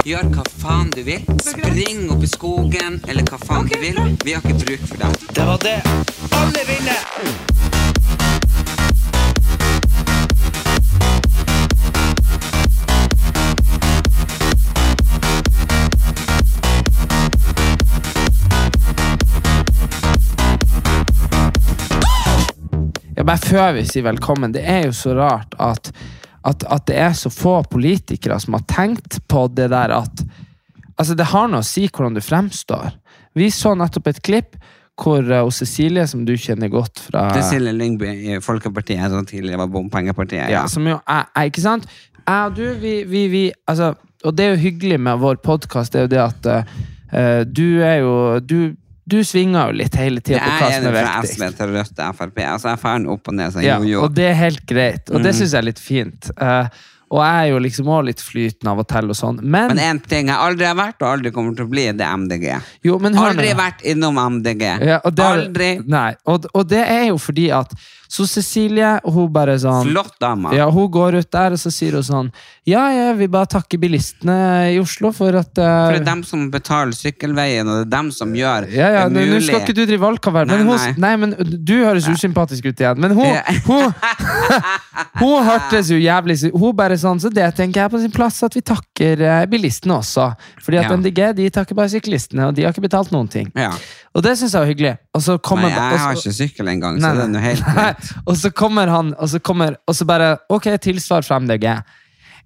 Gjør hva faen du vil. Spring opp i skogen, eller hva faen du vil. Vi har ikke bruk for dem. Det var det. Alle vinner! Ja, bare før vi sier velkommen, det er jo så rart at, at, at det er så få politikere som har tenkt på det der at Altså, det har noe å si hvordan du fremstår. Vi så nettopp et klipp hvor uh, Cecilie, som du kjenner godt fra Cecilie Lyngby i Folkepartiet, som tidligere var bompengepartiet. ja, som jo er, er Ikke sant? Jeg og du, vi, vi, vi altså, Og det er jo hyggelig med vår podkast, det er jo det at uh, du er jo Du, du svinger jo litt hele tida på hva Jeg som er er fra SV til Rødt til Frp. Altså, jeg farer opp og ned sånn Ja, jojo. og det er helt greit, og det Mhm. syns jeg er litt fint. Uh, og jeg er jo liksom også litt flytende av og til og sånn. Men, én ting jeg aldri har vært, og aldri kommer til å bli, det er MDG. jo, men hør. Aldri vært innom MDG. Ja, og det Aldri. Nei, og, og det er jo fordi at Så Cecilie, hun bare sånn Flott dame. Ja, Hun går ut der, og så sier hun sånn Ja, jeg vil bare takke bilistene i Oslo for at uh, For det er dem som betaler sykkelveien, og det er dem som gjør ja, ja, det mulig. nå skal ikke du drive valgkamp men, Nei, men du høres usympatisk ut igjen. Men hun, hun, hun hørtes jo jævlig Hun bare sånn, så det tenker jeg på sin plass at vi takker eh, bilistene også. Fordi at Ja. MDG de takker bare syklistene, og de har ikke betalt noen ting. Ja. Og det syns jeg var hyggelig. Og så kommer, Nei, jeg har ikke sykkel engang, så det er noe helt. Og så kommer han, og så kommer Og så bare Ok, tilsvar fra MDG.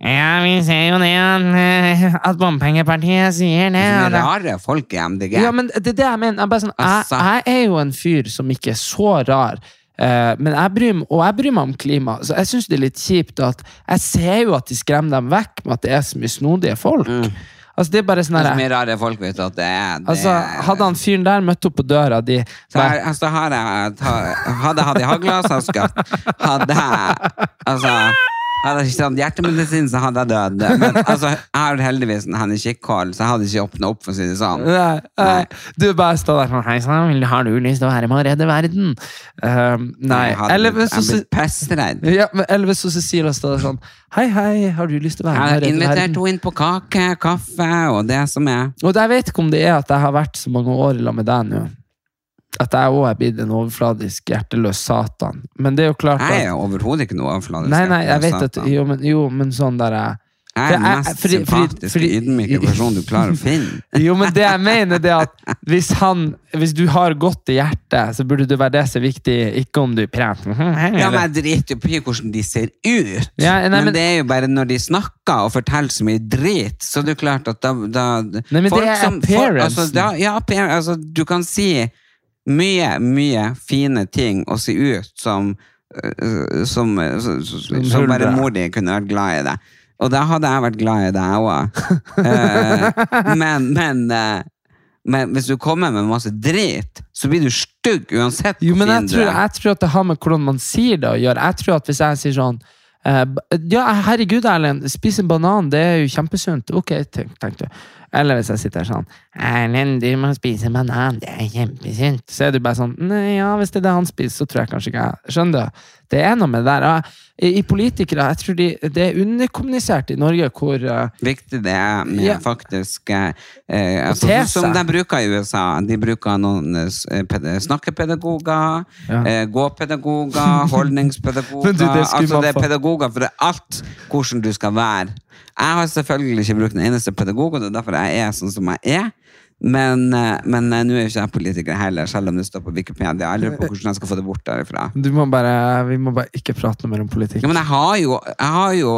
Ja, vi ser jo det at, eh, at bompengepartiet sier det. Det er rare folk i MDG. Ja, men det er det jeg mener. Jeg, bare sånn, jeg, Altså. jeg er jo en fyr som ikke er så rar. eh, men jeg bryr, og jeg bryr meg om klima, så jeg syns det er litt kjipt at Jeg ser jo at de skremmer dem vekk med at det er så mye snodige folk. Altså, det er bare sånn Det er så her mye rare folk, vet du, at det er det Altså, Hadde han fyren der møtt opp på døra di så her, altså, har jeg, hadde jeg hatt i hagla, så hadde jeg skutt. Hadde jeg altså, hadde jeg ikke tatt hjertemedisin, så hadde jeg dødd. Men altså, jeg har heldigvis en Henny Kikkhold, så jeg hadde ikke åpna opp, for å si det sånn. Nei, nei. Du bare står der sånn Hei sann, har du lyst til å være med og redde verden? Um, nei. Eller hvis så- Cecilia står der sånn Hei, hei, har du lyst til å være Jeg med har og redde invitert henne inn på kake, kaffe og det som er. Og jeg vet ikke om det er at jeg har vært så mange år lag med deg nå. At jeg òg er blitt en overfladisk, hjerteløs satan. Men det er jo klart Jeg er at overhodet ikke noe overfladisk. Nei, nei, jeg vet at. Jo, men, jo, men sånn der jeg Jeg er den mest fordi- sympatiske, ydmyke personen du klarer å finne. Jo, men det jeg mener, det er at hvis han Hvis du har godt i hjertet, så burde det være det som er viktig, ikke om du er pen. Ja, men Jeg driter jo på hvordan de ser ut, Ja, nei, men, men- det er jo bare når de snakker og forteller så mye drit, så det er klart at da, da Nei, men det er appearancen. altså, ja, altså, du kan si mye, mye fine ting å se ut som øh, som, så- Som som bare mor di kunne vært glad i det. Og da hadde jeg vært glad i deg òg. men, men, eh, men hvis du kommer med masse drit, så blir du stygg uansett Jo, men jeg tror, jeg tror at det har med hvordan man sier det å gjøre. Jeg tror at hvis jeg sier sånn eh, Ja, herregud, Erlend, spis en banan, det er jo kjempesunt. Ok, tenk, tenk du. Eller hvis jeg sitter her sånn Erlend, du må spise banan, det er kjempesunt. Så er du bare sånn Nei, ja, hvis det er det han spiser, så tror jeg kanskje ikke jeg Skjønner du? Det er noe med det der. I, politikere, jeg tror de, det er underkommunisert i Norge hvor eh, viktig det er med Ja. faktisk eh, eh, altså, te Som de bruker i USA. De bruker noen eh, snakkepedagoger, Ja. eh, gåpedagoger, holdningspedagoger du, det Altså det er pedagoger for alt hvordan du skal være. Jeg har selvfølgelig ikke brukt en eneste pedagog, og det er derfor jeg er sånn som jeg er. Men, eh, men eh, nå er jo ikke jeg politiker heller, selv om det står på Wikipedia. Jeg lurer på hvordan jeg skal få det bort derifra. du må bare, Vi må bare ikke prate noe mer om politikk. Ja, men jeg har jo, jeg har jo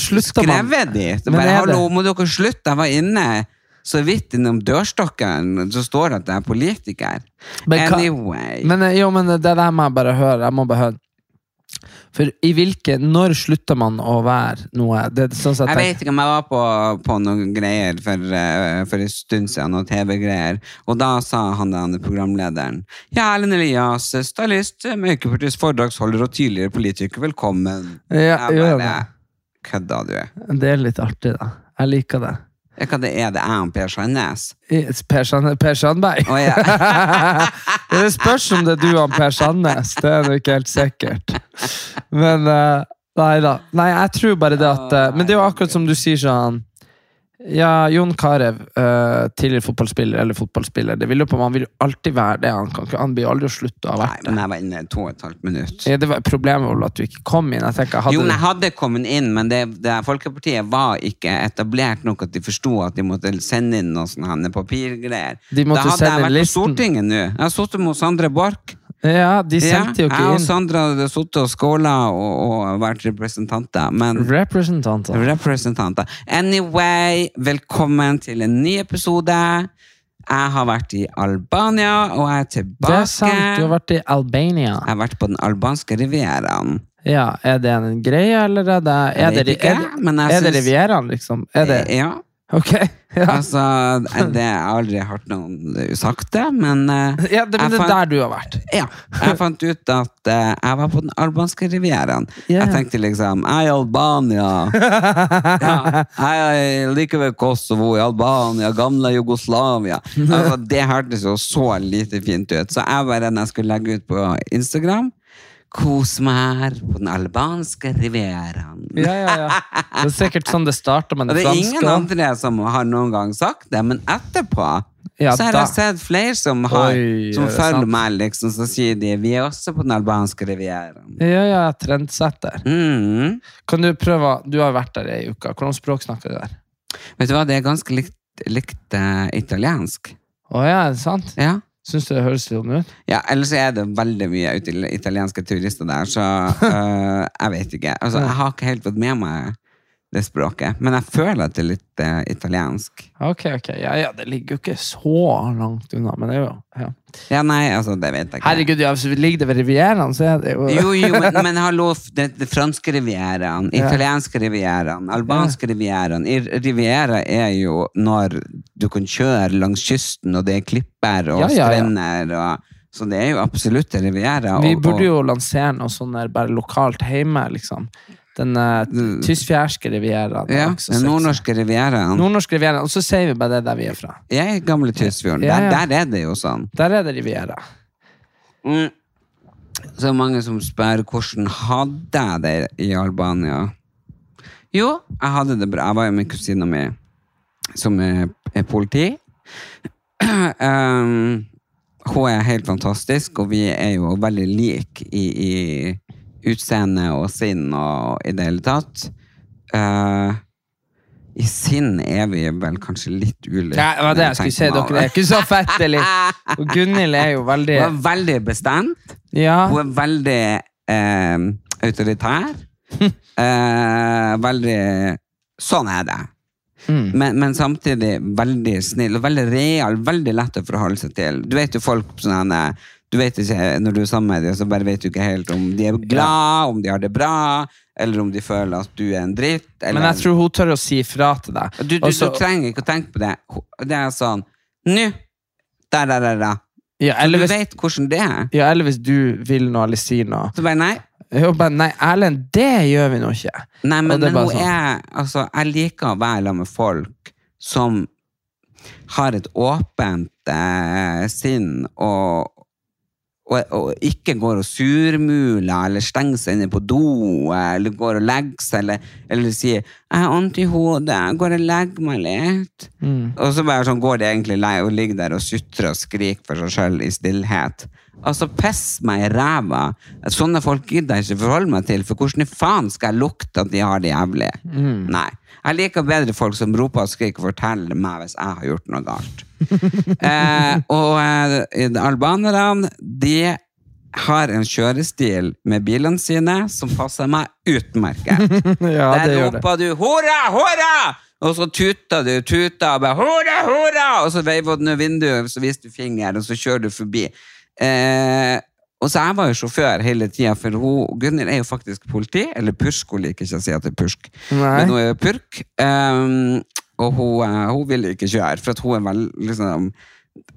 skrevet de. Det Men bare, Hallo, må dere slutte? Jeg var inne så vidt innom dørstokken, så står det at jeg er politiker. Men anyway. Men, eh, jo, men det der må jeg bare høre. Jeg må bare høre. For i hvilke Når slutter man å være noe? Det, sånn Jeg jeg vet ikke om jeg var på, på noen greier for, eh, for en stund siden, noen TV-greier, og da sa han den programlederen Ja, Erlend Elias, stylist, makeupartist, foredragsholder og tidligere politiker, velkommen. Ja, jeg bare Kødda du? det er litt artig, da. Jeg liker det. Hva det er det jeg og Per Sandnes? Per, Sand, per Sandberg? Oh, ja. det spørs om det er du og Per Sandnes. Det er nå ikke helt sikkert. Men uh, nei da. Nei, jeg tror bare det at uh, Men det er jo akkurat som du sier sånn Ja, Jon Carew, uh, tidligere fotballspiller eller fotballspiller, det vil jo på Man vil jo alltid være det. Han, kan, ikke- han blir jo aldri å slutte å ha Nei, vært det. men jeg var inne i to og et halvt minutt. Ja, det var Problemet var at du ikke kom inn. Jeg tenker, hadde Jo, men jeg hadde kommet inn, men det, det Folkepartiet var ikke etablert nok at de forsto at de måtte sende inn noen sånne papirgreier. Da hadde jeg vært listen. på Stortinget nå. Jeg har sittet med Sandre Borch. Ja, de sendte jo ikke inn. jeg og Sandra hadde sittet og skåla og, og vært representanter. Men representanter. representanter. Anyway, velkommen til en ny episode. Jeg har vært i Albania, og jeg er Det tilbake. er sant, du har vært i Albania. Jeg har vært på den albanske rivieraen. Ja, Er det en greie, eller er det Er det, er det, men jeg er det Rivieraen, liksom? Er det, Ja. Ok. Ja, Altså, det jeg aldri hørt noen sagt det, men eh, ja det, men det er der du har vært. Ja, jeg fant ut at uh, jeg var på den albanske rivieraen. Yeah. Jeg tenkte liksom Jeg er i Albania. ja, jeg er like ved Kosovo, i Albania, gamle Jugoslavia. Altså, det hørtes jo så lite fint ut. Så jeg bare, når jeg skulle legge ut på Instagram Kos meg her på den albanske rivieraen. Ja, ja, ja. Det er sikkert sånn det starter med Og franske. det er ingen andre som har noen gang sagt det, men etterpå Ja, så har jeg sett flere som, har, Oi, som er følger meg, liksom, så sier de vi er også på den albanske rivieraen. Ja, ja, trendsetter. Mm. Kan du prøve Du har vært der i ei uke. Hvordan språk snakker du der? Vet du hva, det er ganske likt, likt uh, italiensk. Å ja, er det sant? Ja. Syns du det høres sånn ut? ja, ellers er det veldig mye italienske turister der, så uh, jeg vet ikke. Altså, jeg har ikke helt fått med meg det språket, men jeg føler at det er litt eh, italiensk. Ok, ok. Ja, ja, det ligger jo ikke så langt unna, men det er jo ja. Ja, nei, altså, det vet jeg ikke. Herregud, ja, hvis ligger det ved Rivieraen, så er det jo Jo, jo, men, men hallo, det, det franske rivieraen, Ja. italienske rivieraen, albanske rivieraen. I- Riviera er jo når du kan kjøre langs kysten, og det er klipper og Ja, ja, ja. strender, og, så det er jo absolutt en riviera. Vi burde jo lansere noe sånn der bare lokalt hjemme, liksom. Den uh, tyskfjærske rivieraen. er ja, den nordnorske rivieraen. Nordnorsk riviera, og så sier vi bare det der vi er fra. Jeg er gamle Tysfjorden. Ja, ja. Der, der er det jo sånn. Der er det riviera. Mm. Så mange som spør hvordan hadde jeg det i Albania. Jo, jeg hadde det bra. Jeg var jo med kusina mi, som er, er politi. um, hun er helt fantastisk, og vi er jo veldig like i, i utseende og sinn og i det hele tatt. Uh, I sinn er vi vel kanskje litt ulike. Ja, det var det jeg skulle si. Dere er ikke så fette. Og Gunhild er jo veldig Hun er veldig bestemt. Ja. Hun er veldig eh, autoritær. eh, veldig Sånn er det. Mm. Men, men samtidig veldig snill og veldig real. Veldig lett å forholde seg til. Du vet jo folk sånne du vet ikke, Når du er sammen med dem, så bare vet du ikke helt om de er glad, om de har det bra, eller om de føler at du er en dritt. Eller, Men jeg tror hun tør å si ifra til deg. du, du, Også... du trenger ikke å tenke på det. Det er sånn Nå! Der, der, der, der. ja, Så du hvis, vet hvordan det er. ja, eller hvis du vil noe eller sier noe. Så bare nei. Jo, bare, nei, Erlend, det gjør vi nå ikke. Nei, men, men hun sånn. er Altså, jeg liker å være sammen med folk som har et åpent eh, sinn og, og, og ikke går og surmuler eller stenger seg inne på do eller går og legger seg eller, eller sier 'Jeg har vondt i hodet, går og legger meg litt'. Mm. Og så bare sånn går de egentlig lei og ligger der og sutrer og skriker for seg sjøl i stillhet. Altså, piss meg i ræva. Sånne folk gidder jeg ikke forholde meg til, for hvordan i faen skal jeg lukte at de har det jævlig? Nei. Jeg liker bedre folk som roper og skriker og forteller meg hvis jeg har gjort noe galt. eh, og eh, albanerne, de har en kjørestil med bilene sine som passer meg utmerket. Ja, det Der roper du 'hurra, hurra!' Og så tuter du, tuter og bare 'hurra, hurra!' Og så veiver du vinduet, så viser du fingeren, og så kjører du forbi. Eh, og så jeg var jo sjåfør hele tida, for hun, Gunhild er jo faktisk politi. Eller pursk, hun liker ikke å si at det er pursk. Nei. Men hun er purk. Um, og hun, eh, hun vil ikke kjøre, for hun er vel liksom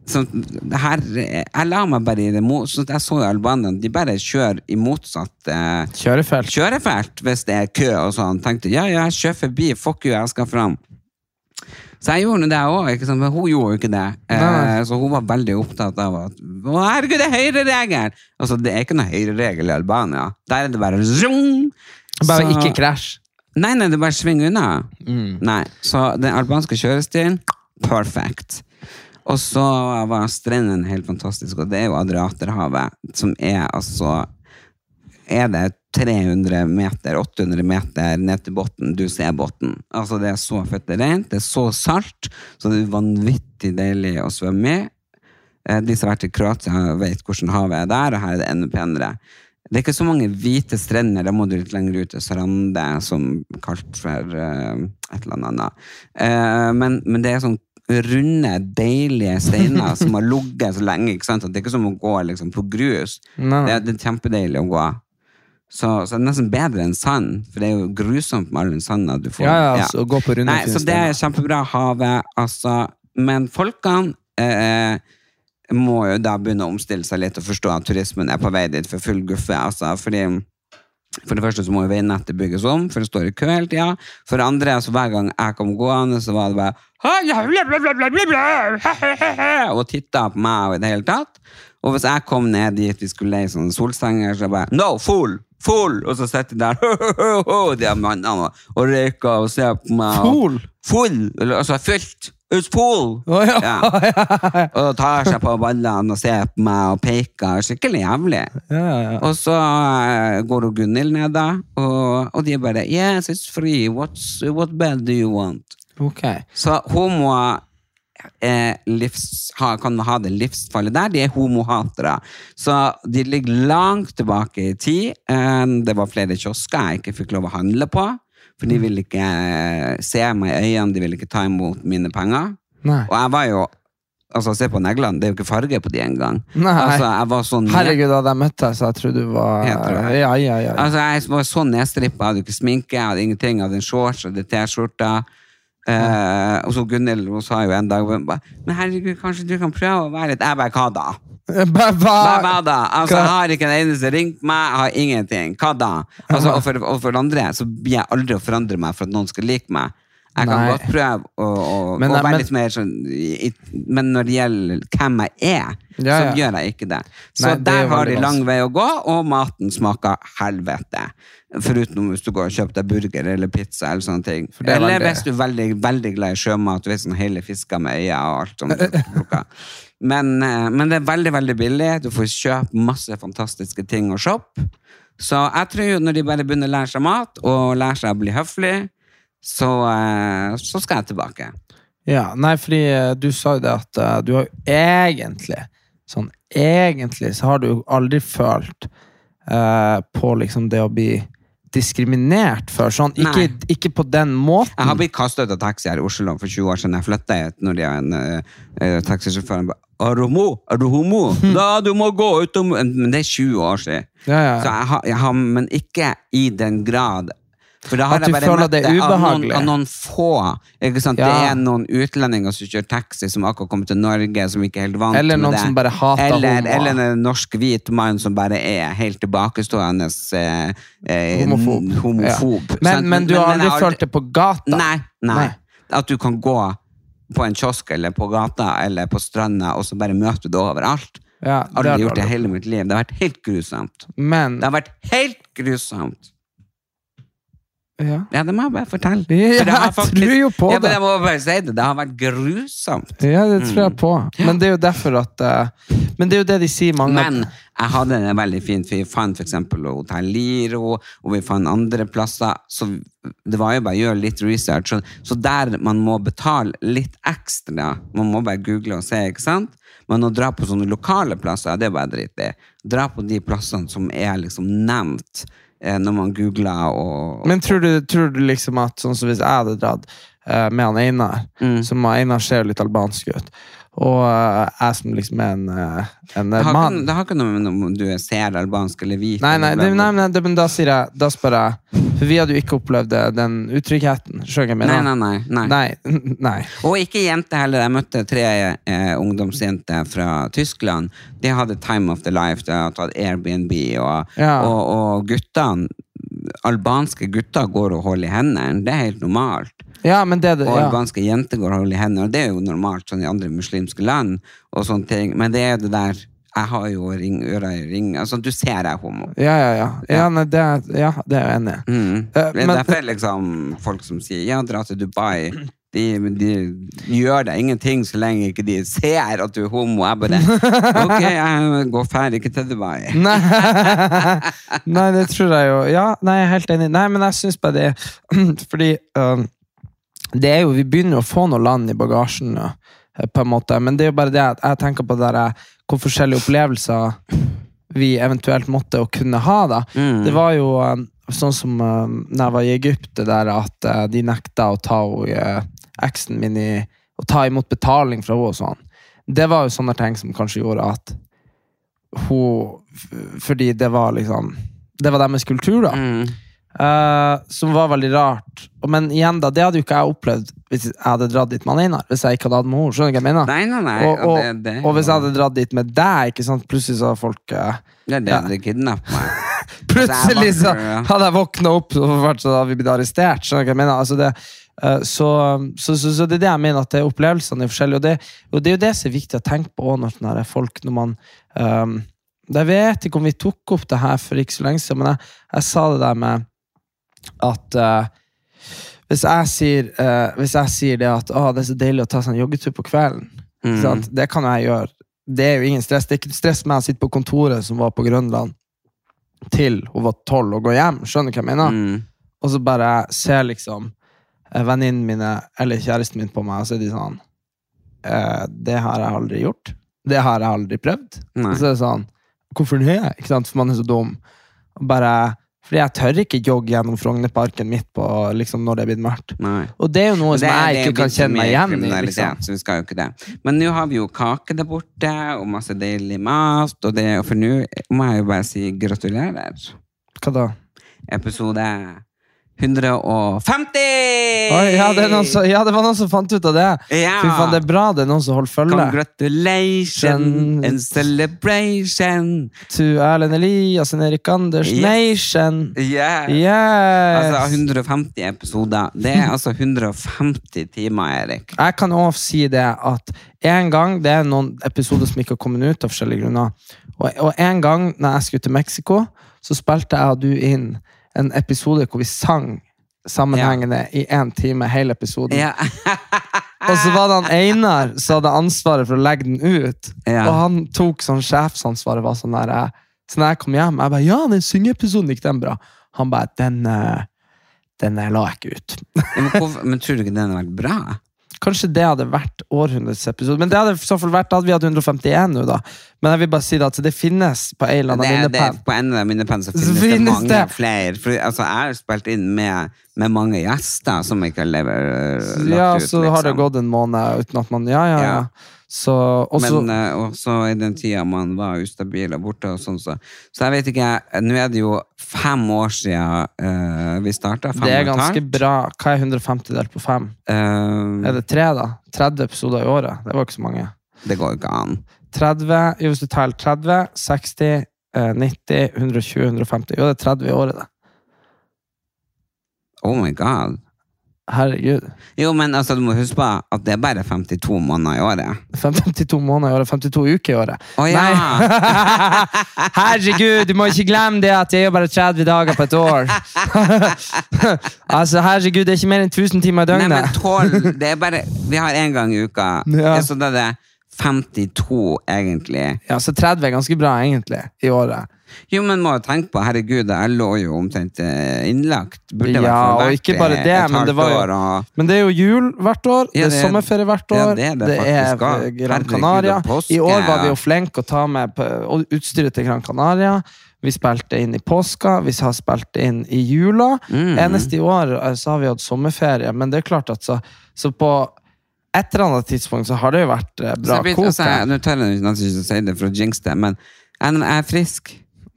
så det her, Jeg la meg bare i det mo- så Jeg så jo albanerne, de bare kjører i motsatt eh, Kjørefelt. kjørefelt hvis det er kø og sånn. Tenkte ja, ja, jeg kjører forbi, fuck you, jeg skal fram. Så jeg gjorde det òg, men hun gjorde jo ikke det. Eh, så hun var veldig opptatt av at å, herregud, det er høyreregel! Altså, det er ikke noe høyreregel i Albania. Der er det bare zoom! Bare Så- ikke krasj. Nei, nei, det bare svinger unna. Mm. Nei, så den albanske kjørestilen, perfect. Og så var strendene helt fantastiske, og det er jo Adriaterhavet, som er altså Er det 300 meter, 800 meter ned til bunnen, du ser bunnen. Altså, det er så fett rent, det er så salt, så det er vanvittig deilig å svømme i. Eh, De som har vært i Kroatia, vet hvordan havet er der, og her er det enda penere. Det er ikke så mange hvite strender, da må du litt lenger ut til Sarande, som kalt for uh, et eller annet. Uh, men, men det er sånn runde, deilige steiner som har ligget så lenge. ikke sant? At det er ikke som å gå liksom, på grus. Nei. Det, er, det er kjempedeilig å gå. Så, så det er nesten bedre enn sand, for det er jo grusomt med all den sanda du får. Ja, ja, altså, å gå på runde Nei, så det er kjempebra havet, altså. Men folkene eh, må jo da begynne å omstille seg litt og forstå at turismen er på vei dit for full guffe. Altså, fordi for det første så må jo veinettet bygges om, for det står i kø hele tida. For det andre, altså hver gang jeg kom gående, så var det bare Og titta på meg og i det hele tatt. Og hvis jeg kom ned dit vi skulle leie sånne solstenger, så bare No, full! Full! Og så sitter de der, de mannene, og- røyker og ser på meg. Full? Full! Eller, altså fylt! It's full! Å, ja. Ja. Og tar seg på ballene og ser på meg og peker. Skikkelig jævlig. Ja. Og så eh, går hun Gunhild ned, da, og, og de bare Yes, it's free. What's, what bed do you want? Ok. Så hun må eh, livs, ha, kan ha det livsfallet der. De er homohatere. Så de ligger langt tilbake i tid. Eh, det var flere kiosker jeg ikke fikk lov å handle på. For de ville ikke eh, se meg i øynene, de ville ikke ta imot mine penger. Nei. Og jeg var jo Altså, se på neglene, det er jo ikke farge på de engang. Altså, sånn Herregud, møtt deg, så jeg trodde du var. Ja, ja, ja. Altså, jeg var så nedstrippa, jeg hadde ikke sminke, jeg hadde ingenting, jeg hadde en shorts, jeg hadde T-skjorta. Eh, og så Gunhild sa jo en dag Men herregud, kanskje du kan prøve å være litt Jeg bare, hva da? Hva? Hva, hva da? Altså, jeg har ikke en eneste ringt meg, jeg har ingenting. Hva da? Altså, og, for, og for andre så blir jeg aldri å forandre meg for at noen skal like meg. Jeg kan Nei. godt prøve å, å, Men- å være men- litt mer sånn i, Men når det gjelder hvem jeg er, Ja, så gjør jeg ikke det. Så Nei, er der det har de lang vei å gå, og maten smaker helvete. Foruten hvis du går og kjøper deg burger eller pizza eller sånne ting. er Eller veldig- hvis du er veldig, veldig glad i sjømat, vet sånn hele fisker med øyne og alt sånt. Men, eh, men det er veldig, veldig billig. Du får kjøpe masse fantastiske ting og shoppe. Så jeg tror jo når de bare begynner å lære seg mat, og lære seg å bli høflig, så, eh, så skal jeg tilbake. Ja, nei, fordi eh, du sa jo det at eh, du har egentlig Sånn egentlig så har du jo aldri følt eh, på liksom det å bli diskriminert før. Sånn, ikke, ikke på den måten. Jeg har blitt kastet ut av taxi her i Oslo for 20 år siden. Jeg flytta hit når de har en uh, taxisjåfør Er du homo? Er du homo? Da, du må gå utom Men det er 20 år siden. Ja, ja. Så jeg har, jeg har, men ikke i den grad. For da har At jeg bare føler møtt det er av noen, av noen få. Ja. Det er noen utlendinger som kjører taxi, som akkurat kom til Norge, som ikke er helt vant Eller med det. eller, eller en norsk hvit mann som bare er helt tilbakestående eh, eh, Homofob. homofob. Ja. Men, men du har aldri er følt det på gata? Nei, nei. Nei. At du kan gå på en kiosk eller på gata eller på stranda, og så bare møter du det overalt. Ja, det har Aldri du gjort det hele mitt liv. Det har vært helt grusomt. Men Det har vært helt grusomt. Ja. Ja, det må jeg bare fortelle. Ja, jeg, jeg tror jo på ja, men det. jeg må bare si det. Det har vært grusomt. ja, det tror Mm. jeg på. Men det er jo derfor at uh, Men det er jo det de sier, mange Men jeg hadde det veldig fint, vi fant eksempel Hotell Liro, og vi fant andre plasser. Så det var jo bare å gjøre litt research. Så, så der man må betale litt ekstra, man må bare google og se, ikke sant? Men å dra på sånne lokale plasser, det er bare dritt i. Dra på de plassene som er liksom nevnt når man googler og Men tror du, tror du liksom at sånn som hvis jeg hadde dratt eh, med han Einar, Mm. som Einar ser jo litt albansk ut, Og eh, jeg som liksom er en, eh, en Det mann det har ikke noe med om du er ser albansk eller hvit. Nei, nei, det, nei, nei det, men da sier jeg Da spør jeg For vi hadde jo ikke opplevd den utryggheten. Skjønner jeg mener? nei, nei, nei. Nei, nei. Og ikke jenter heller. Jeg møtte tre eh, ungdomsjenter fra Tyskland. De hadde time of the life. De hadde tatt Airbnb. Og, Ja. og, og guttene, albanske gutter går og holder i hendene. Det er helt normalt. Ja, men det, Og ja. albanske jenter går og holder i hendene. Og det er jo normalt sånn i andre muslimske land. og sånne ting. Men det er det der Jeg har jo ring, øra i ring. Altså, du ser jeg er homo. Ja, ja, ja. Ja, nei, det, ja, det er jeg enig i. Mm. Uh, Det er men- derfor liksom folk som sier ja, dra til Dubai. De, de gjør deg ingenting så lenge ikke de ser at du er homo. Jeg bare Ok, jeg går ferdig ikke til Dubai. Nei. nei, det tror jeg jo. Ja, nei, jeg er helt enig. Nei, men jeg syns bare det Fordi øhm, det er jo, Vi begynner å få noe land i bagasjen, nå, eh, på en måte. Men det er jo bare det at jeg tenker på det der, eh, hvor forskjellige opplevelser vi eventuelt måtte og kunne ha. da. Mm. Det var jo sånn som uh, når jeg var i Egypt, det der at uh, de nekta å ta henne eksen min i Å ta imot betaling fra henne og sånn. Det var jo sånne ting som kanskje gjorde at hun Fordi det var liksom Det var deres kultur, da. Mm. Uh, som var veldig rart. Men igjen, da, det hadde jo ikke jeg opplevd hvis jeg hadde dratt dit med Einar. Hvis jeg ikke hadde hatt med henne. Skjønner du hva jeg mener? Nei, nei, nei. og, og, det, det, og hvis jeg hadde dratt dit med deg, ikke sant? plutselig så hadde folk uh, Det er det det kidnapper meg. Plutselig så Altså, jeg var- hadde jeg våkna opp og så hadde vi blitt arrestert. Skjønner du hva jeg mener? Altså det, så, så, så, så det er det jeg mener, at det er opplevelsene er forskjellige. Og det, og det er jo det som er viktig å tenke på når her folk når man um, Jeg vet ikke om vi tok opp det her for ikke så lenge siden, men jeg, jeg sa det der med at uh, hvis, jeg sier, uh, hvis jeg sier det at å, det er så deilig å ta seg en joggetur på kvelden, Mm. det kan jeg gjøre. Det er jo ingen stress. Det er ikke stress med å sitte på kontoret som var på Grønland til hun var tolv og gå hjem. Skjønner du hva jeg mener? Mm. Og så bare ser liksom eh, venninnene mine eller kjæresten min på meg, og så er de sånn eh, Det har jeg aldri gjort. Det har jeg aldri prøvd. Nei. Så er det sånn Hvorfor det? Ikke sant? For man er så dum. Bare Fordi jeg tør ikke jogge gjennom Frognerparken midt på liksom når det er blitt mørkt. Nei. Og det er jo noe Det som er- jeg er ikke kan kjenne meg igjen i. Liksom. Så vi skal jo ikke det. Men nå har vi jo kake der borte, og masse deilig mat, og det, og for nå må jeg jo bare si gratulerer. Hva da? Episode 150! Oi, ja, det som, ja, det var noen som fant ut av det. Ja. Fy faen, det er bra det er noen som holder følge. Congratulation and celebration! To Erlend Eliassen, Erik Anders Yes. Nation. Yeah. Yes! Altså 150 episoder. Det er altså 150 timer, Erik. Jeg kan også si det at en gang, det er noen episoder som ikke har kommet ut av forskjellige grunner, og, og en gang når jeg skulle til Mexico, så spilte jeg og du inn en episode hvor vi sang sammenhengende i én time, hele episoden. Ja. Og så var det han Einar som hadde ansvaret for å legge den ut. Og han tok sånn sjefsansvaret. var sånn der, Så når jeg kom hjem, jeg bare 'Ja, den syngeepisoden gikk den bra?' Han bare 'Den, eh, den la jeg ikke ut'. Men, men tror du ikke den har vært bra? Kanskje det hadde vært århundrets episode. Men det hadde i så fall vært at vi hadde 151 nå, da. Men jeg vil bare si det at det finnes på en eller annen minnepenn. på en av minnepenn så Så finnes, det mange det. flere. For, altså, jeg har spilt inn med, med mange gjester som ikke har lever, lagt Ja, ut. så har det liksom. gått en måned uten at man Ja, ja, ja. Ja. Så også, Men eh, også i den tida man var ustabil og borte og sånn, så Så jeg vet ikke Nå er det jo fem år siden eh, vi starta. Det er ganske bra. Hva er 150 delt på fem? Uh, Er det tre, da? 30 episoder i året? Det var ikke så mange. det går ikke an. 30, jo, hvis du teller 30, 60, eh, 90, 120, 150 Jo, det er 30 i året, det. Oh my god. Herregud. Jo, men altså, du må huske på at det er bare 52 måneder i året. 52 måneder i året, 52 uker i året. Å ja! herregud, du må ikke glemme det at jeg gjør bare 30 dager på et år. altså, herregud, det er ikke mer enn 1000 timer i døgnet. Nei, men 12 Det er bare Vi har én gang i uka. Ja. Så da er det 52, egentlig. Ja, så 30 er ganske bra, egentlig, i året. Jo, men må jo tenke på, herregud, jeg lå jo omtrent eh, innlagt. Burde Ja, vært og ikke bare det, et men det var jo- år, og, Men det er jo jul hvert år, Ja, det det er- sommerferie hvert ja, år, det er det det er. Gran Canaria. I år var vi jo flinke å ta med utstyret til Gran Canaria. Vi spilte inn i påska, vi har spilt inn i jula. Mm. Eneste i år eh, så har vi hatt sommerferie, men det er klart at så, så på et eller annet tidspunkt så har det jo vært eh, bra kok altså. Nå tør jeg nesten ikke si det for å jinx det, men jeg er frisk.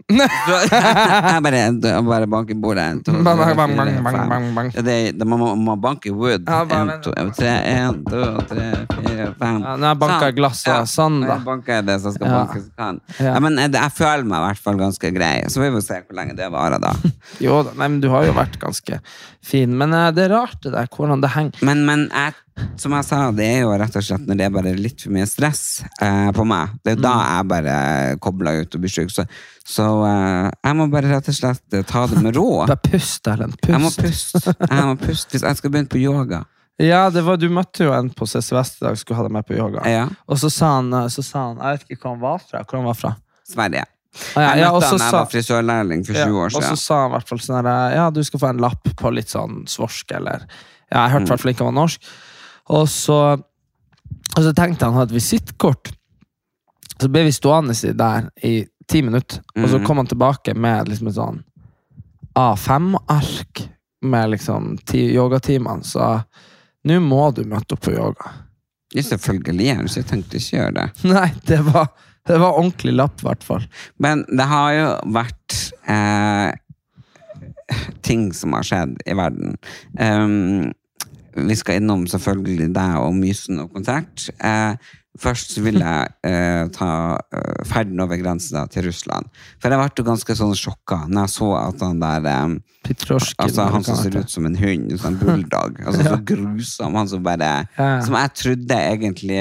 Jeg bare, bare banker bordet. En, to, tre, Bang, bang, bang, fire, bang, bang, fem. bang, bang. Ja, det, det, man, må, banke wood. Ja, en, to, tre, en, to, tre, fire, fem. Ja, nå har jeg banket glass, glasset, sånn da. Jeg banker det som skal Ja. bankes kan. Ja. Ja. men jeg, jeg føler meg i hvert fall ganske grei. Så vi får se hvor lenge det varer, da. Jo da, nei, men du har jo vært ganske fin. Men uh, det er rart det der, hvordan det henger. Men, men jeg, som jeg sa, det er jo rett og slett når det er bare litt for mye stress eh, på meg. Det er jo da Mm. jeg bare kobler ut og blir sjuk. Så, så eh, jeg må bare rett og slett eh, ta det med ro. Bare pust, Erlend. Jeg må puste. Jeg må puste hvis jeg skal begynne på yoga. Ja, det var, du møtte jo en på CCVS i dag, skulle ha deg med på yoga. Ja, Og så sa, han, eh, så sa han Jeg vet ikke hvor han var fra. Hvor han var fra. Sverige. Ah, ja, Jeg møtte han da jeg var frisørlærling for 20 år siden. og så sa han i hvert fall sånn her Ja, du skal få en lapp på litt sånn svorsk, eller Ja, jeg hørte i hvert fall ikke han var norsk. Og så, og så tenkte han å ha et visittkort. Så ble vi stående der i ti minutter, og så Mhm. kom han tilbake med liksom et sånn A5-ark med liksom ti yogatimene. Så nå må du møte opp på yoga. Ja, selvfølgelig. Jeg har så jeg tenkte ikke gjøre det. Nei, det var, det var ordentlig lapp, i hvert fall. Men det har jo vært eh, ting som har skjedd i verden. Um, vi skal innom selvfølgelig deg og Mysen og konsert. Eh, først vil jeg eh, ta eh, ferden over grensa til Russland. For jeg ble jo ganske sånn sjokka når jeg så at han der eh, Altså Han som ser ut som en hund, en sånn bulldog. Altså Så grusom. Han som bare Som jeg trodde egentlig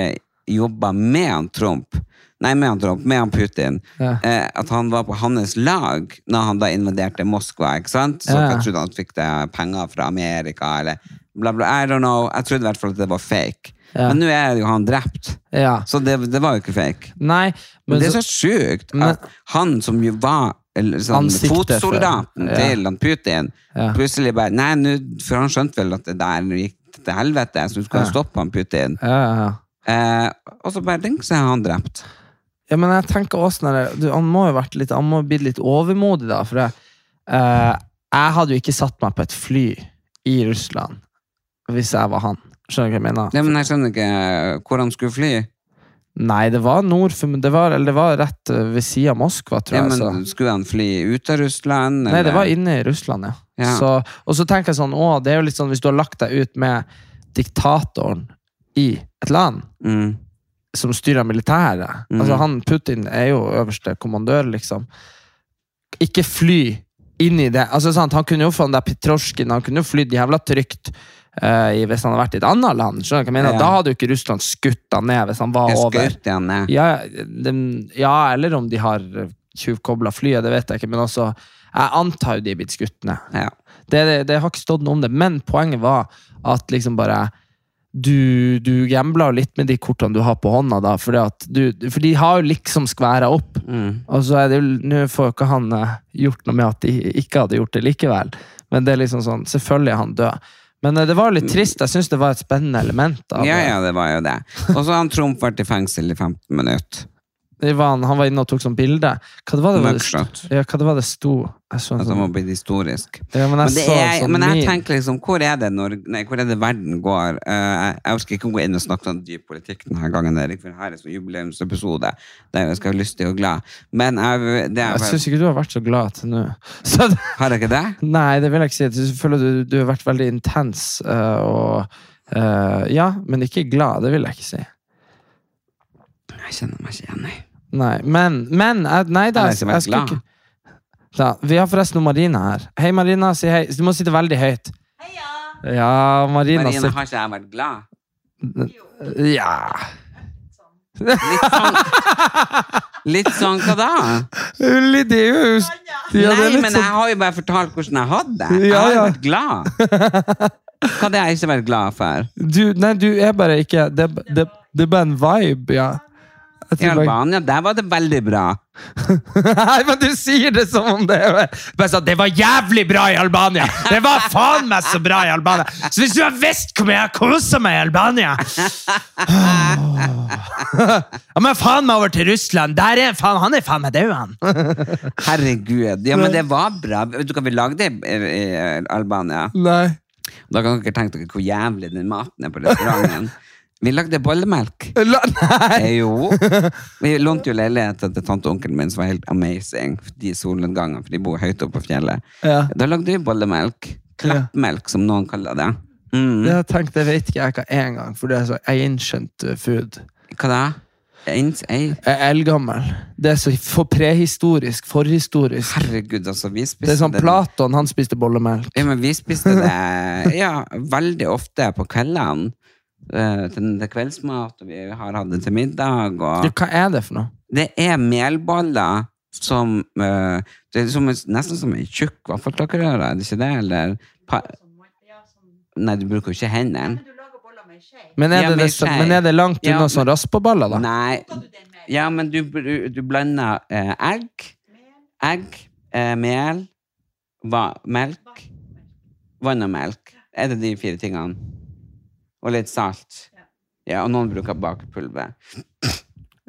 jobba med han Trump. Nei, med han Trump, med han Putin. Ja. Eh, at han var på hans lag når han da invaderte Moskva. ikke sant? Så Ja. jeg trodde han fikk det penger fra Amerika, eller bla, bla. I don't know. Jeg trodde i hvert fall at det var fake. Ja. Men nå er jo han drept, Ja. så det, det var jo ikke fake. Nei, Men men det er så, så sjukt Men- han som jo var eller, sånn, fotsoldaten ja. til Putin, plutselig bare Nei, nu, for han skjønte vel at det der gikk til helvete, så du skal Ja. stoppe han Putin. ja, ja, ja. Eh, og så bare tenk så er han drept. Ja, men jeg tenker også du, Han må jo vært litt Han må bli litt overmodig, da. For jeg, eh, jeg hadde jo ikke satt meg på et fly i Russland hvis jeg var han. Skjønner du hva jeg mener? Nei, men jeg skjønner ikke hvor han skulle fly. Nei, det var nord for det var, Eller det var rett eh, ved siden av Moskva, tror Ja, jeg. men så. Skulle han fly ut av Russland? Nei, det var inne i Russland, ja. Ja. Så, og så tenker jeg sånn, å, det er jo litt sånn hvis du har lagt deg ut med diktatoren i et land mm. som styrer militæret. Mhm. Altså han Putin er jo øverste kommandør, liksom. Ikke fly inn i det. Altså sant, Han kunne jo få den der Petrosjkin, han kunne jo flydd jævla trygt i- hvis han hadde vært i et annet land. Skjønner du hva jeg mener? Ja. Da hadde jo ikke Russland skutt han ned hvis han var Jeg over. han ned. Ja, de, ja, eller om de har tjuvkobla flyet, det vet jeg ikke. Men også jeg antar jo de er blitt skutt ned. Ja. Det, det, det har ikke stått noe om det, men poenget var at liksom bare du, du gambler litt med de kortene du har på hånda, da, du, for de har jo liksom skværa opp. Mm. Og så er det jo, Nå får jo ikke han eh, gjort noe med at de ikke hadde gjort det likevel, men det er liksom sånn, selvfølgelig er han død. Men eh, det var litt trist. Jeg syns det var et spennende element. Av, ja, ja, det var jo det. Og så har han Trump vært i fengsel i 15 minutter. Var han, var inne og tok sånn bilde. Hva det var det, Mugshot. ja, hva det var det sto? Sånn, At han var blitt historisk. ja, men jeg Men, er, sånn men jeg tenker liksom, hvor er det, når, nei, hvor er det verden går? Uh, jeg, jeg orker ikke gå inn og snakke sånn dyp politikk denne gangen, Erik, for her er sånn jubileumsepisode der jeg skal være lystig og glad. Men jeg, det er, Jeg syns ikke du har vært så glad til nå. Så Har jeg ikke det? Nei, det vil jeg ikke si. Jeg føler du, du har vært veldig intens uh, og uh, Ja, men ikke glad. Det vil jeg ikke si. Jeg kjenner meg ikke igjen, nei. Nei, men, men eh, Nei da. Jeg Jeg, skulle ikke da, Vi har forresten Marina her. Hei, Marina. Si hei. Du må sitte veldig høyt. Heia! Ja, Marina. Marina, har ikke jeg vært glad? Ja Litt sånn, litt sånn hva da? Litt, det er jo ja, det er Nei, litt men sånn- jeg har jo bare fortalt hvordan jeg hadde det. Jeg Ja, har jo ja. vært glad. Hva hadde jeg ikke vært glad for? du, Nei, du er bare ikke Det, det, det er bare en vibe, ja. I Albania, der var det veldig bra. Nei, men du sier det som om det bare sånn, Det var jævlig bra i Albania! Det var faen meg så bra i Albania! Så hvis du har visst hvor mye jeg har kosa meg i Albania Ja, men faen meg over til Russland! Der er faen, Han er faen meg død, han! Herregud. Ja, men det var bra. Vet du hva vi lagde i, i Albania? Nei. Da kan dere tenke dere hvor jævlig den maten er på restauranten. Vi lagde bollemelk. La, nei! Eh, jo. Vi lånte jo leiligheten til tante og onkelen min, som var helt amazing. De solnedgangene, for de bor høyt oppe på fjellet. Ja. Da lagde vi bollemelk. Klappmelk, som noen kaller det. Mm. Det jeg tenkt, det vet ikke jeg hva er engang, for det er så ancient uh, food. Hva da? Er eldgammel. Det er så for prehistorisk, forhistorisk. Herregud, altså. Vi spiste Det er sånn Platon, han spiste bollemelk. Ja, men vi spiste det ja, veldig ofte på kveldene. Eh, til, til kveldsmat, og vi har hatt det til middag. Og Ja, Hva er det for noe? det er melboller som uh, Det er som, nesten som en tjukk vaffeltakerøre, er det ikke det? Eller pa, Nei, du bruker jo ikke hendene. Men er, det, det, men er det langt Ja, unna men- sånn raspeballer, da? Nei. Ja, men du, du blander eh, egg, egg, eh, mel, va, melk, vann og melk. Er det de fire tingene? Og litt salt. Ja, og noen bruker bakepulver.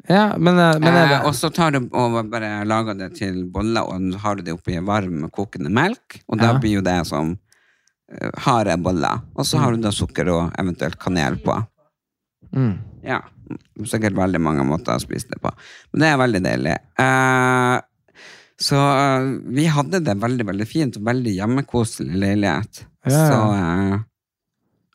Ja, men, eh, men er Eh, og så tar du og bare lager det til boller, og har du det oppi varm, kokende melk, og da Ja. blir jo det som uh, harde boller. Og så har du da sukker og eventuelt kanel på. mm. Ja, sikkert veldig mange måter å spise det på. Men det er veldig deilig. Uh, så uh, vi hadde det veldig, veldig fint, og veldig hjemmekoselig leilighet. Ja, ja. Så eh,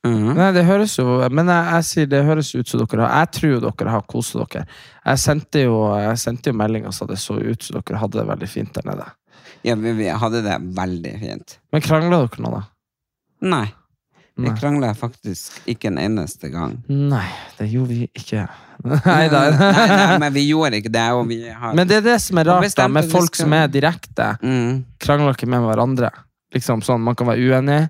mhm. Nei, det høres jo Men jeg, jeg sier det høres ut som dere har Jeg tror jo dere har kost dere. Jeg sendte jo, jeg sendte jo melding og sa det så ut som dere hadde det veldig fint der nede. ja, vi, vi hadde det veldig fint. Men krangla dere nå, da? Nei, vi krangla faktisk ikke en eneste gang. Nei, det gjorde vi ikke. Nei nei, nei, men vi gjorde ikke det, har Men det er det som er rart da, med folk skal- som er direkte. mm. Krangler ikke med hverandre. Liksom sånn, Man kan være uenig,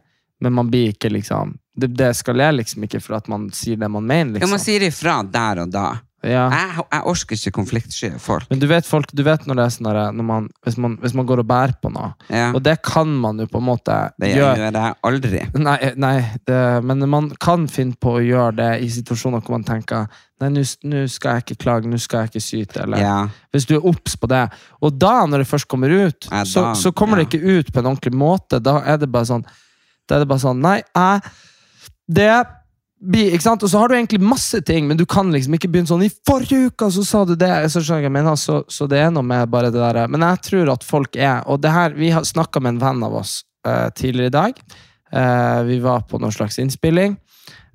men man blir ikke liksom Det, det eskalerer liksom ikke for at man sier det man mener. liksom. Ja, man liksom. sier ifra der og da. Ja. Jeg, jeg orker ikke konfliktsky folk. Men du vet, folk, du vet når det er sånn der, man, hvis, man, hvis man går og bærer på noe, Ja, og det kan man jo på en måte det gjøre gjør jeg aldri. Nei, nei det, men man kan finne på å gjøre det i situasjoner hvor man tenker Nei, nå skal jeg ikke klage, nå skal jeg ikke syte. Eller Ja. hvis du er obs på det. Og da, når det først kommer ut, så, så kommer det ikke ut på en ordentlig måte. Da er det bare sånn Da er det bare sånn Nei, jeg Det blir Ikke sant? Og så har du egentlig masse ting, men du kan liksom ikke begynne sånn I forrige uke så sa du det! Så mener. Så, så det er noe med bare det der Men jeg tror at folk er Og det her Vi har snakka med en venn av oss uh, tidligere i dag. Uh, vi var på noen slags innspilling,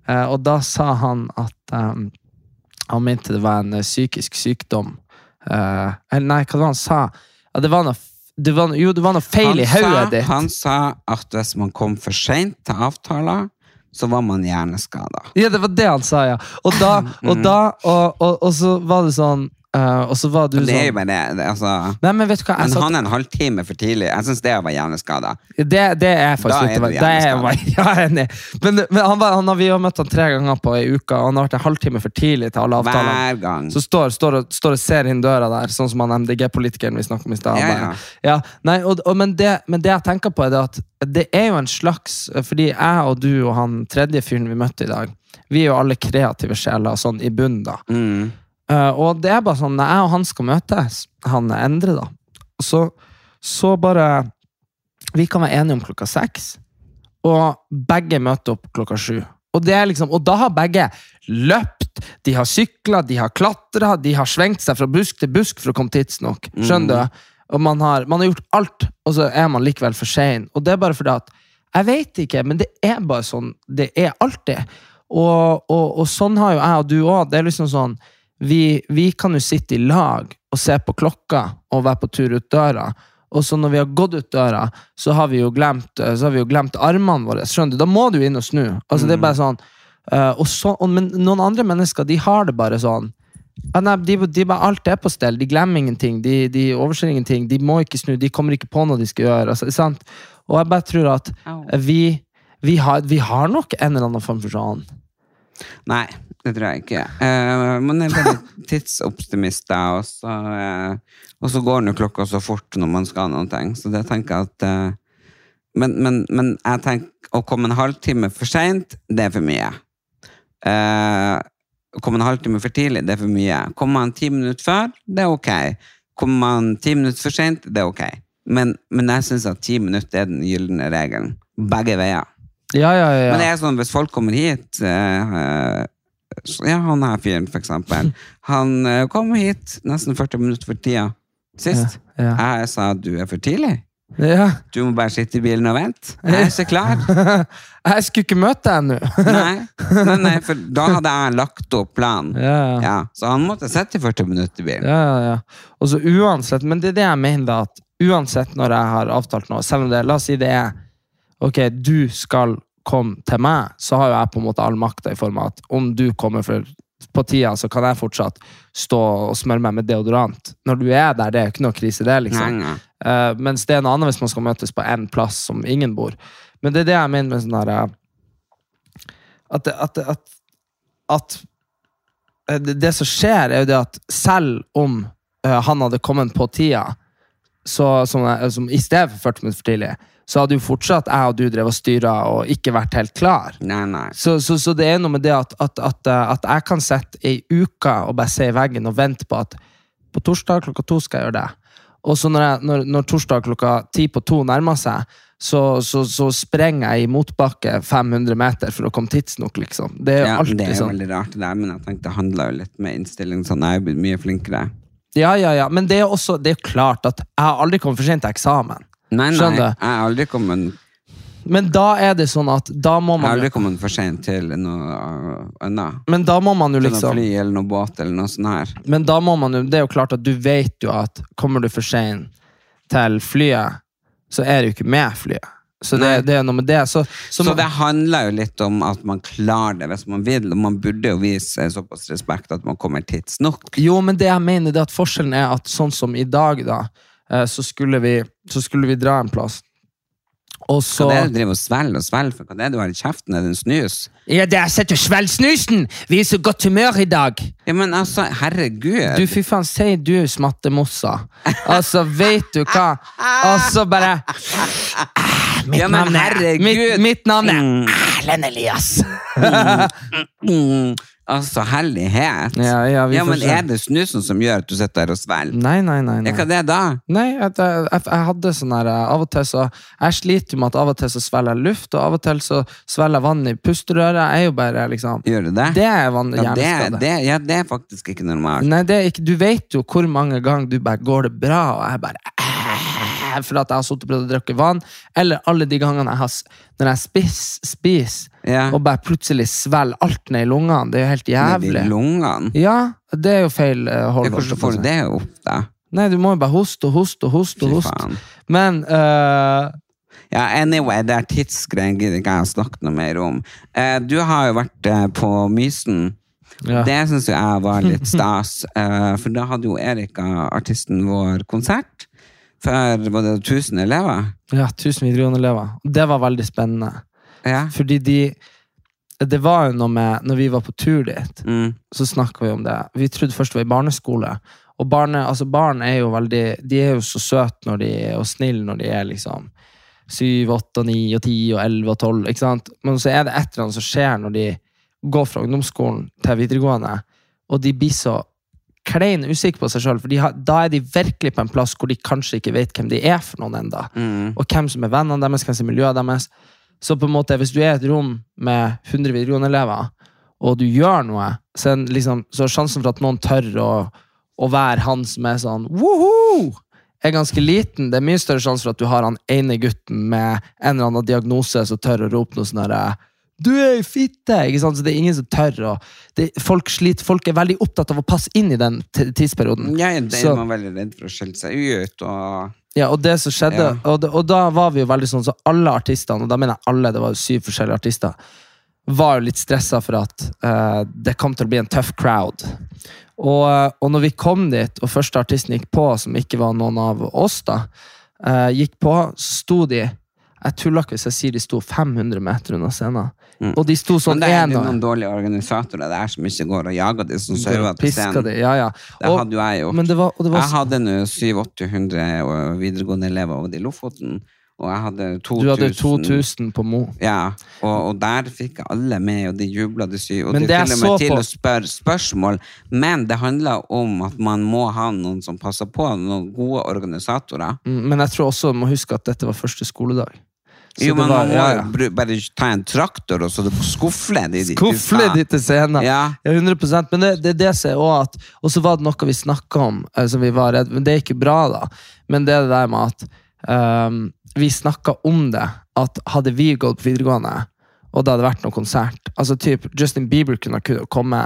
uh, og da sa han at um, han mente det var en eh, psykisk sykdom. Eh, eller nei, hva var det han sa? Ja, det var noe, det var, jo, det var noe feil Han i hodet ditt. Han sa at hvis man kom for seint til avtaler, så var man hjerneskada. Ja, det var det han sa, ja. Og da, og, da og, og, og så var det sånn eh, Og så var du Det er jo sånn bare det. Altså, Nei, men vet du hva? Jeg men satt, han er en halvtime for tidlig. Jeg syns det var hjerneskada. det, det er faktisk Da litt du det er er enig. Men, men han var, han vi har møtt han tre ganger på ei uke, og han har vært en halvtime for tidlig til alle avtalene. Hver gang. Så står, står, og, står og ser inn døra der, sånn som han MDG-politikeren vi snakket om i stad. Ja, ja. Ja, nei, og, og, men, det, men det jeg tenker på, er det at det er jo en slags Fordi jeg og du og han tredje fyren vi møtte i dag, vi er jo alle kreative sjeler sånn i bunnen, da. Mm. Eh, og det er bare sånn, når jeg og han skal møtes, han Endre, da, så, så bare Vi kan være enige om klokka seks, og begge møter opp klokka sju. Og, det liksom, og da har begge løpt, de har sykla, de har klatra, de har svengt seg fra busk til busk for å komme tidsnok. Skjønner du? Og man har, man har gjort alt, og så er man likevel for sein. Og det er bare fordi at Jeg vet ikke, men det er bare sånn. Det er alltid. Og, og, og sånn har jo jeg og du òg. Det er liksom sånn vi, vi kan jo sitte i lag og se på klokka og være på tur ut døra. Og så når vi har gått ut døra, så har vi jo glemt, så har vi jo glemt armene våre. Skjønner du? Da må du inn og snu. Altså, det er bare sånn eh, og så, og, Men noen andre mennesker de har det bare sånn. Ja, nei, de, de bare, alt er på stell. De glemmer ingenting. De, de overser ingenting. De må ikke snu. De kommer ikke på noe de skal gjøre. Altså, sant? Og jeg bare tror at vi, vi, har, vi har nok en eller annen form for sånn Nei, det tror jeg ikke. Uh, man er bare da. og så, uh, og så går nå klokka så fort når man skal noen ting. Så det tenker jeg at uh, men, men, men jeg tenker å komme en halvtime for seint, det er for mye. Eh, å komme en halvtime for tidlig, det er for mye. Kommer man ti minutter før, det er ok. Kommer man ti minutter for seint, det er ok. Men, men jeg syns at ti minutter er den gylne regelen. Begge veier. Ja, ja, ja. Men det er sånn, hvis folk kommer hit eh, Ja, han her fyren, for eksempel. Han eh, kom hit nesten 40 minutter for tida sist. Ja, Jeg sa du er for tidlig. Ja. Du må bare sitte i bilen og vente. Jeg er ikke klar. Jeg skulle ikke møte deg ennå. Nei, nei, nei, for da hadde jeg lagt opp planen. Ja, ja. Ja, så han måtte sitte i 40 minutter i bilen. Ja, ja, ja. Og så uansett, men det er det jeg mener da, at uansett når jeg har avtalt noe, selv om det, la oss si det er, ok, du skal komme til meg, så har jo jeg på en måte all makta i form av at om du kommer for, på tida, så kan jeg fortsatt stå og smøre meg med deodorant. Når du er der, det er jo ikke noe krise det, liksom. Nei, nei. Uh, mens det er noe annet hvis man skal møtes på en plass som ingen bor. Men det er det jeg mener med sånn her eh, At, at, at, at eh, det, det som skjer, er jo det at selv om uh, han hadde kommet på tida, så, som, som, i stedet for 40 minutter for tidlig, så hadde jo fortsatt jeg og du drevet og styra og ikke vært helt klar. Nei, nei. Så, så, så det er noe med det at, at, at, eh, at jeg kan sitte ei uke og bare se i veggen og vente på at på torsdag klokka to skal jeg gjøre det. Og så når, jeg, når, når torsdag klokka ti på to nærmer seg, så, så, så sprenger jeg i motbakke 500 meter for å komme tidsnok, liksom. Det er jo Ja, alltid det er sånn. veldig rart det der, men jeg tenkte det handler jo litt med innstilling, sånn jeg er blitt mye flinkere. Ja, ja, ja. Men det er jo klart at jeg har aldri kommet for sent til eksamen. Nei, nei, Skjønner jeg har aldri kommet, Men da er det sånn at da må jeg har man aldri kommet for sent til noe annet. Men da må man jo Til noe liksom fly eller noe båt eller noe sånt her. Men da må man jo Det er jo klart at du vet jo at kommer du for sent til flyet, så er du ikke med flyet. Så det, Nei. det er noe med det. Så, så, Så man- det handler jo litt om at man klarer det hvis man vil, og man burde jo vise såpass respekt at man kommer tidsnok. Jo, men det jeg mener det er at forskjellen er at sånn som i dag, da, så skulle vi, så skulle vi dra en plass. Og så Hva er det du driver og svelger og svelger for? Hva det er du har i kjeften? Er det en snus? Ja, det er sett og svelg snusen! Vi er så godt humør i dag! Ja, men altså, herregud. Du, fy faen, sier du smattemossa. Altså, vet du hva? Altså, bare Ah, Mitt Ja, men navn er. Mitt, mitt navn er Mm. Erlend Elias. Altså, herlighet. Ja, ja, vi ja, men er det snusen som gjør at du sitter der og svelger? Nei, nei, nei. Nei. hva er det da? Nei, jeg, jeg, jeg hadde sånn her eh, Av og til så Jeg sliter jo med at av og til så svelger jeg luft, og av og til så svelger jeg vann i pusterøret. Jeg er jo bare liksom Gjør du det? Det er vann, ja, det, det, ja, det er faktisk ikke normalt. Nei, det er ikke, du vet jo hvor mange ganger du bare går det bra, og jeg bare For at jeg har sittet og prøvd å drikke vann. Eller alle de gangene jeg har når jeg spiser, spiser, Ja. og bare plutselig svelger alt ned i lungene. Det er jo helt jævlig. jævlig. i lungene. Ja, det er jo feil uh. Hvordan får du det opp, da? Nei, du må jo bare hoste og hoste og hoste. Og hoste. Men uh, Ja, anyway, det er tidsgreier gidder ikke jeg å snakke noe mer om. Uh, du har jo vært uh, på Mysen. ja. Det syns jeg var litt stas, for da hadde jo Erika, artisten vår, konsert. For var det 1000 elever? Ja, tusen videregående elever. Det var veldig spennende. Ja. Fordi de Det var jo noe med Når vi var på tur dit, Mm. så snakka vi om det. Vi trodde først det var i barneskole. Og barne, altså barn er jo veldig De er jo så søte når de er, og snille når de er liksom syv, åtte, ni, og ti, og elleve og tolv. ikke sant? Men så er det et eller annet som skjer når de går fra ungdomsskolen til videregående, og de blir så klein usikre på seg sjøl, for de har, da er de virkelig på en plass hvor de kanskje ikke vet hvem de er for noen enda Mm. og hvem som er vennene deres, hvem som er miljøet deres. Så på en måte, hvis du er i et rom med 100 videregående elever, og du gjør noe, så er, liksom, så er sjansen for at noen tør å, å være han som er sånn woho! er ganske liten. Det er mye større sjanse for at du har han ene gutten med en eller annen diagnose som tør å rope noe sånn herre du er ei fitte! Ikke sant? Så det er ingen som tør det, folk, sliter, folk er veldig opptatt av å passe inn i den tidsperioden. Ja, det Så- er man veldig redd for å skjelle seg ut. Og... Ja, og det som skjedde, Ja. og, og da var vi jo veldig sånn, så alle artistene, og da mener jeg alle, det var jo syv forskjellige artister, var jo litt stressa for at uh, det kom til å bli en tøff crowd. Og, eh, og når vi kom dit, og første artisten gikk på, som ikke var noen av oss, da, uh, gikk på, sto de Jeg tuller ikke hvis jeg sier de sto 500 meter unna scenen. Mm. Og de sto sånn Men det er jo noen dårlige organisatorer der som ikke går og jager de som server til scenen. de. Ja, ja. Det Og- hadde jo jeg gjort. Det var, det var Jeg hadde nå 700-800 videregående elever over i Lofoten, og jeg hadde 2000. Du hadde 2000 på Mo. Ja, og, og der fikk alle med, og de jubla, de sy, og Men de til og med til på- å spørre spørsmål. Men det handler om at man må ha noen som passer på, noen gode organisatorer. Mm, Men jeg tror også man må huske at dette var første skoledag. Så Jo, men var- man må ja, ja. bare ta en traktor og så skufle de dit. Skufle de til scenen. Ja. Ja, 100% Men det, det det jeg også at Og så var det noe vi snakka om, eh, som vi var redd Men det er ikke bra, da. Men det er det der med at um, vi snakka om det. At hadde vi gått på videregående, og det hadde vært noen konsert Altså typ Justin Bieber kunne ha komme,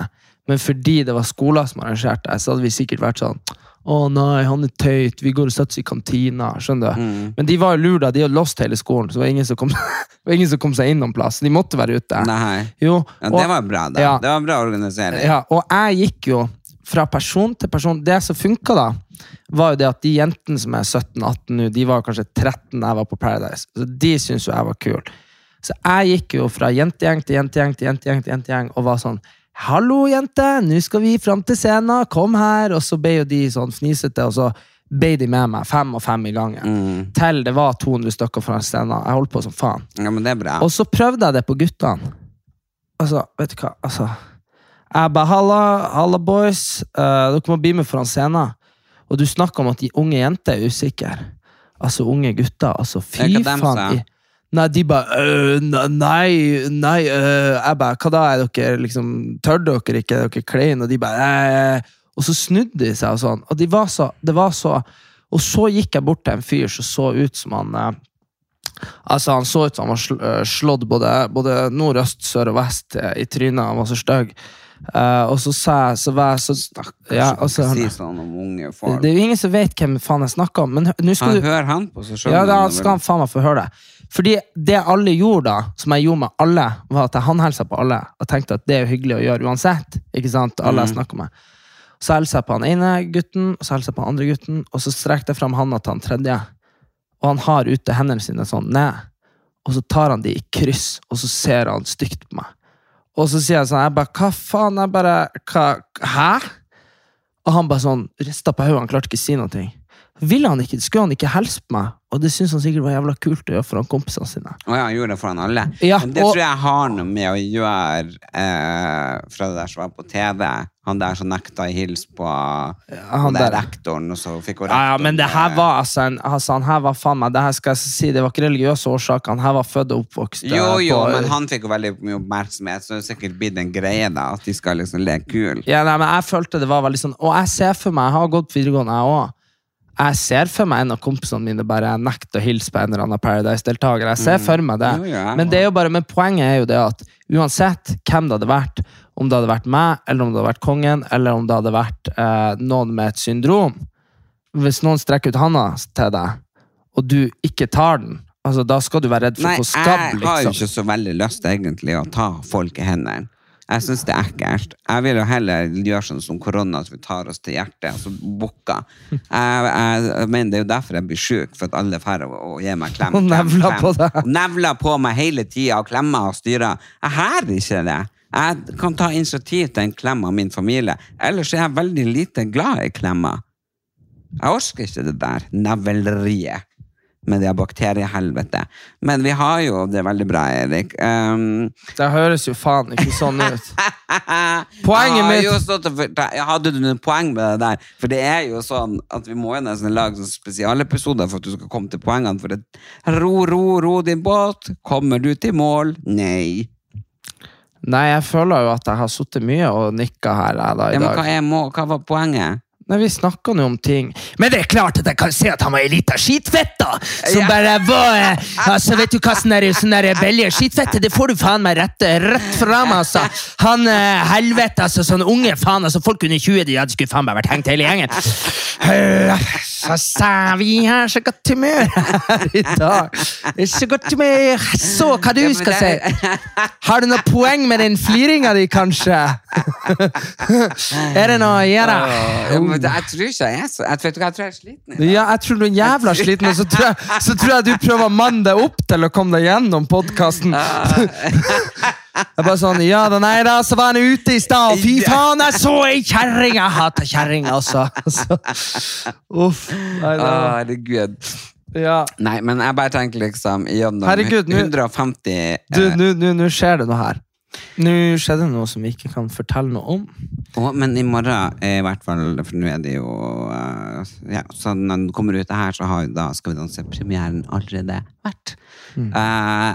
men fordi det var skoler som arrangerte det, så hadde vi sikkert vært sånn å nei, han er tøyt, vi går og setter oss i kantina. skjønner du? Mm. Men de var jo lure. De hadde låst hele skolen, så det var ingen som kom, ingen som kom seg inn noen plass. De måtte være ute. Nei. Jo, Ja, og- det var bra, da. Ja. Det var bra organisering. ja, og jeg gikk jo fra person til person. Det som funka da, var jo det at de jentene som er 17-18 nå, de var kanskje 13 da jeg var på Paradise. Så de syntes jo jeg var kul. Så jeg gikk jo fra jentegjeng til jentegjeng til jentegjeng til jentegjeng og var sånn Hallo, jente! Nå skal vi fram til scenen! Kom her! Og så ble jo de sånn fnisete, og så ble de med meg fem og fem i gangen. Mm. Til det var 200 stykker foran scenen. Jeg holdt på som faen. Ja, men det er bra. Og så prøvde jeg det på guttene. Altså, vet du hva? Altså, jeg bare, halla, halla boys, Uh, dere må bli med foran scenen. Og du snakker om at de unge jenter er usikre. Altså, unge gutter, altså, fy faen. Nei, de bare «Øh, Nei, nei øh». Jeg bare Hva da? Er dere liksom Tør dere ikke? Er dere kleine? Og de bare «Øh». Og så snudde de seg og sånn. Og de var så, det var så Og så gikk jeg bort til en fyr som så ut som han eh, Altså, han så ut som han var øh, slått både, både nord, øst, sør og vest eh, i trynet. Han var så stygg. Uh, og så sa jeg så var jeg så, ja, og så, si sånn om unge far. Det er jo ingen som vet hvem faen jeg snakker om, men nå skal Han du hører han på, seg sjøl. ja, da skal han faen meg få høre det. Fordi det alle gjorde da, som jeg gjorde med alle, var at jeg håndhilsa på alle og tenkte at det er jo hyggelig å gjøre uansett. Ikke sant? Alle jeg snakker med. Så hilsa jeg på han ene gutten, og så hilser jeg på den andre gutten, og så strekte jeg fram handa til han tredje. Og han har ute hendene sine sånn ned. Og så tar han de i kryss, og så ser han stygt på meg. Og så sier jeg sånn, jeg bare, hva faen? Jeg bare, hva, hæ? Og han bare sånn, rista på hodet, han klarte ikke å si noe. Ville han ikke, skulle han ikke hilse på meg? Og det syntes han sikkert var jævla kult å gjøre foran kompisene sine. Oh, ja, han gjorde det foran alle. Ja, Men det og- tror jeg har noe med å gjøre eh, fra det der som var på TV. Han der som nekta å hilse på han der rektoren, og så fikk hun Ja, ja, men det her eh, var altså, en, altså han her var faen meg, det her skal jeg si, det var ikke religiøse årsaker, han her var født og oppvokst. eh, Jo, jo, på- men han fikk jo veldig mye oppmerksomhet, så det er sikkert blitt en greie, da, at de skal liksom leke kul. Ja, nei, men jeg følte det var veldig sånn, og jeg ser for meg, jeg har gått på videregående jeg også, jeg ser for meg en av kompisene mine bare nekter å hilse på en eller annen Paradise-deltaker. Jeg ser for meg det. Men, det er jo bare, men poenget er jo det at uansett hvem det hadde vært, om det hadde vært meg, eller om det hadde vært kongen, eller om det hadde vært eh, noen med et syndrom Hvis noen strekker ut handa til deg, og du ikke tar den, altså da skal du være redd for å få skabb, jeg har jo liksom. ikke så veldig lyst egentlig å ta folk i hendene. Jeg syns det er ekkelt. Jeg vil jo heller gjøre sånn som korona, at vi tar oss til hjertet, altså bukka. Jeg, jeg, jeg mener det er jo derfor jeg blir sjuk, for at alle er og å gi meg klem. Og nevler på deg. Og Nevler på meg hele tida og klemmer og styrer. Jeg har ikke det. Jeg kan ta initiativ til en klem av min familie. Ellers er jeg veldig lite glad i klemmer. Jeg orker ikke det der neveleriet med det bakteriehelvetet. Men vi har jo det veldig bra, Erik. Um, Det høres jo faen ikke sånn ut. Poenget mitt- jeg Hadde du noen poeng med det der? For det er jo sånn at vi må jo nesten lage sånne spesialepisoder for at du skal komme til poengene. For det, ro, ro, ro din båt. Kommer du til mål? Nei. Nei, jeg føler jo at jeg har sittet mye og nikka her da, i Ja, men hva, dag. er må, hva var poenget? Nei, vi snakka nå om ting. Men det er klart at jeg kan se at han var ei lita skitfett, da! Som bare var eh, Altså, vet du hva sånn der, sånn der billige skitfette, det får du faen meg rett, rett fram, altså. Han eh, helvete, altså, sånn unge faen, altså, folk under 20, de hadde skulle faen meg vært hengt hele gjengen. Eh, Så sa vi har så godt humør her i dag. Så godt humør. Så hva du skal si. Har du noe poeng med den fliringa di, kanskje? er det noe å gjøre? Ja, men jeg tror ikke jeg er så Jeg vet ikke, jeg tror jeg er sliten. Ja, jeg tror du er jævla sliten, og så tror jeg, så tror jeg du prøver å manne deg opp til å komme deg gjennom podkasten. Jeg bare sånn, ja da, nei da, så var han ute i stad, og fy faen, jeg så ei kjerring! Jeg hater kjerringer, altså. Så, uff. Nei, da. Å, herregud. ja. Nei, men jeg bare tenker liksom gjennom Herregud, nå- 150 Du, eh, nå skjer det noe her. Nå skjedde det noe som vi ikke kan fortelle noe om. å, Men i morgen, eh, i hvert fall, for nå er det jo uh, ja, så når den kommer ut det her, så har da Skal vi danse-premieren allerede vært. Eh,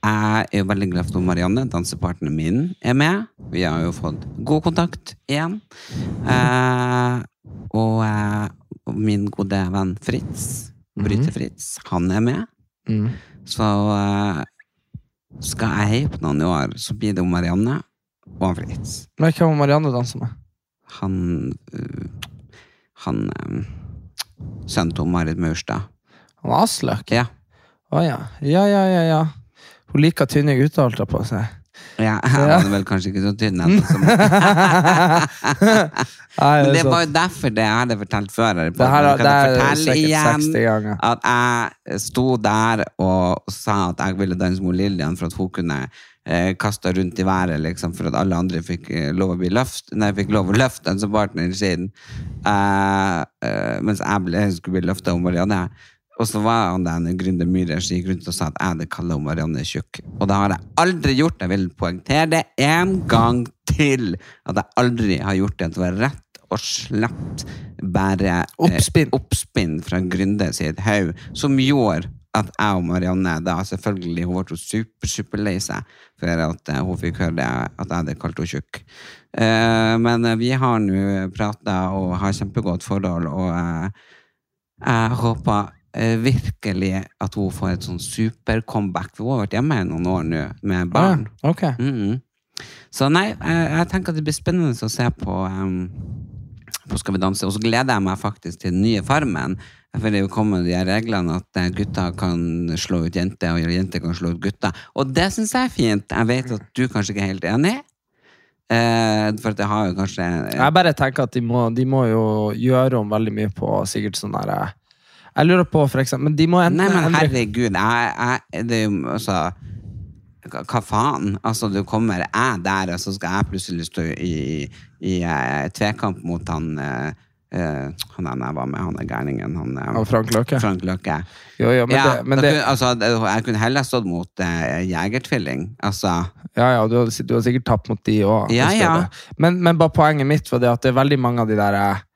jeg er jo veldig glad for Marianne, dansepartneren min, er med. Vi har jo fått god kontakt igjen. Uh, og, min gode venn Fritz, Bryte-Fritz, han er med. Mm. Så skal jeg heie på noen i år, så blir det om Marianne og han Fritz. Men hva må Marianne danse med? Han øh, Han øh, Sønnen til Marit Maurstad. Han Aslak? Ja. Å ja. Ja, ja, ja, ja. Hun liker tynne gutter, holdt jeg på å si. Ja. Han er vel kanskje ikke så tynn ennå. som- Nei, Men det var jo derfor det jeg hadde fortalt før. her på Det her er-. Kan jeg det er fortelle igjen 60 ganger. At jeg sto der og sa at jeg ville danse med Lillian for at hun kunne eh, kaste rundt i været, liksom, for at alle andre fikk eh, lov å bli løft, nei, fikk lov å løfte den som partner siden. Uh, uh, mens jeg ble, skulle bli løfta av Marianne. Og så var han den gründer Myhrer som gikk rundt og sa at jeg hadde kalla Marianne tjukk. Og det har jeg aldri gjort. Jeg vil poengtere det en gang til. At jeg aldri har gjort det. Det var rett og slett bare eh, Oppspinn. oppspinn fra Grunde sitt haug, som gjorde at jeg og Marianne da selvfølgelig Hun ble super, superlei seg for at eh, hun fikk høre det, at jeg hadde kalt henne tjukk. Eh, men eh, vi har nå prata og har kjempegodt forhold, og eh, jeg håper virkelig at hun får et sånn super-comeback. Hun har vært hjemme i noen år nå med barn. Ah, okay. mm -hmm. Så nei, jeg, jeg tenker at det blir spennende å se på, um, på Skal vi danse. Og så gleder jeg meg faktisk til den nye Farmen. For det er jo kommet de reglene at eh, gutter kan slå ut jenter, og jenter kan slå ut gutter. Og det syns jeg er fint. Jeg vet at du kanskje ikke er helt enig. Uh, for at det har jo kanskje Jeg bare tenker at de må, de må jo gjøre om veldig mye på sikkert sånn derre eh, Jeg lurer på, for eksempel Men de må enten Nei, men herregud, jeg, jeg, det er jo altså hva, faen? Altså, du kommer jeg der, og så skal jeg plutselig stå i, i i tvekamp mot han eh, eh, Han ene jeg var med, han er gærningen. Han, og Frank Løke? Frank Løke. Jo, jo, men ja, det, men det kunne, altså, jeg kunne heller stått mot uh, Jegertvilling. Altså Ja, ja, du har, du har sikkert tapt mot de òg. Ja, ja. Men, men bare poenget mitt var det at det er veldig mange av de der eh,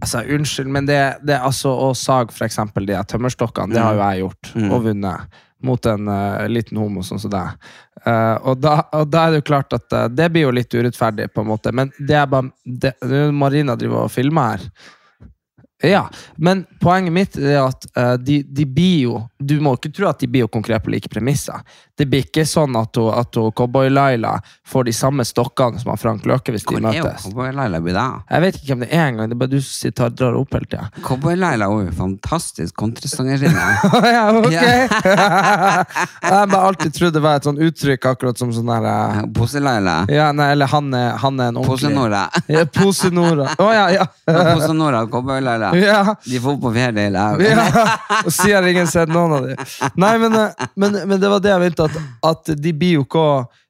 Altså, Unnskyld, men det, det altså å sage eksempel de tømmerstokkene, det har jo jeg gjort, Mm. og vunnet. Mot en uh, liten homo sånn som deg. Uh, og, da, og da er det jo klart at uh, det blir jo litt urettferdig, på en måte. Men det er bare det, Marina driver og filmer her. Ja, men poenget mitt er at uh, de, de blir jo Du må ikke tro at de blir jo konkurrert på like premisser. Det blir ikke sånn at, hun- at hun Cowboy-Laila får de samme stokkene som han Frank Løke hvis de Hvor er møtes. Cowboy-Laila blitt av? Jeg vet ikke hvem det er engang. Det er bare du som og drar opp hele tida. Cowboy-Laila er jo fantastisk kontrasangerinne. ja, ok! Jeg har bare alltid trodd det var et sånn uttrykk, akkurat som sånn der uh... Pose-Laila. Ja, nei, eller han er, han er en ordentlig Pose-Nora. Ja, Pose-Nora. Å ja, ja. Pose-Nora og Cowboy-Laila. ja. De får på ferie i lag. Ja, og sier har ingen sett noen av dem. Nei, men, eh, men, men det var det jeg mente, at, at de blir jo ikke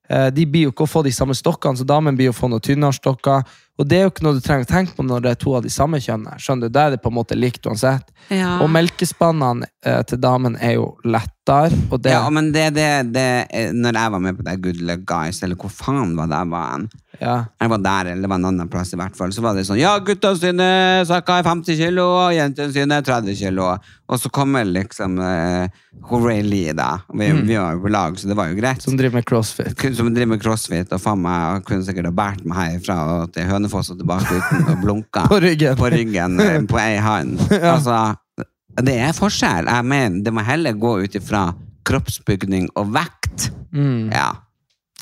eh, de blir jo ikke å få de samme stokkene, så damen blir jo å få noen tynnere stokker. Og det er jo ikke noe du trenger å tenke på når det er to av de samme kjønnene. Skjønner du? Da er det på en måte likt uansett. Ja. Og melkespannene eh, til damen er jo lettere, og det Ja, men det, det, det eh, Når jeg var med på det Good Luck Guys, eller hvor faen var det jeg var hen? ja. Jeg var der, eller det var en annen plass i hvert fall. Så var det sånn Ja, gutta sine sakka er 50 kilo, og jentene sine er 30 kilo. Og så kommer liksom uh, Horay Lee, da. Vi, vi var jo på lag, så det var jo greit. Som driver med crossfit. Som driver med crossfit, og faen meg kunne sikkert ha båret meg herfra og til Hønefoss og tilbake uten å blunke På ryggen. på ryggen eh, på ei hånd. Altså, det er forskjell. Jeg mener, det må heller gå ut ifra kroppsbygning og vekt. Mm. Ja.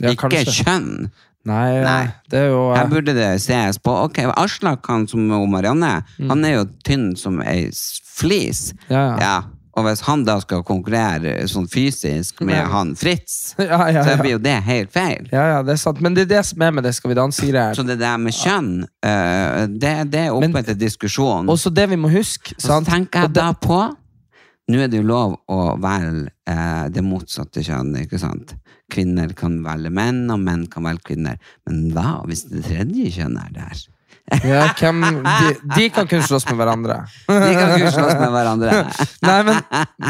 Ja, Ikke kanskje. kjønn. Nei, Nei. det er jo uh... Her burde det ses på. Ok, Aslak, han som er Marianne, han er jo tynn som ei flis. Mm. Ja, ja. Ja. Og hvis han da skal konkurrere sånn fysisk med Ja. han Fritz, ja, ja, så blir jo det helt feil. ja, ja, det er sant. Men det er det som er med det Skal vi danse-greier. Så det der med kjønn, uh, det, det er oppe til diskusjon. Og så det vi må huske Og så tenker jeg da på Nå er det jo lov å velge eh, det motsatte kjønn, ikke sant? Kvinner kan velge menn, og menn kan velge kvinner. Men hva hvis det tredje kjønn er der? Ja, hvem, de, de kan kun slåss med hverandre. De kan kun slåss med hverandre. Nei, men,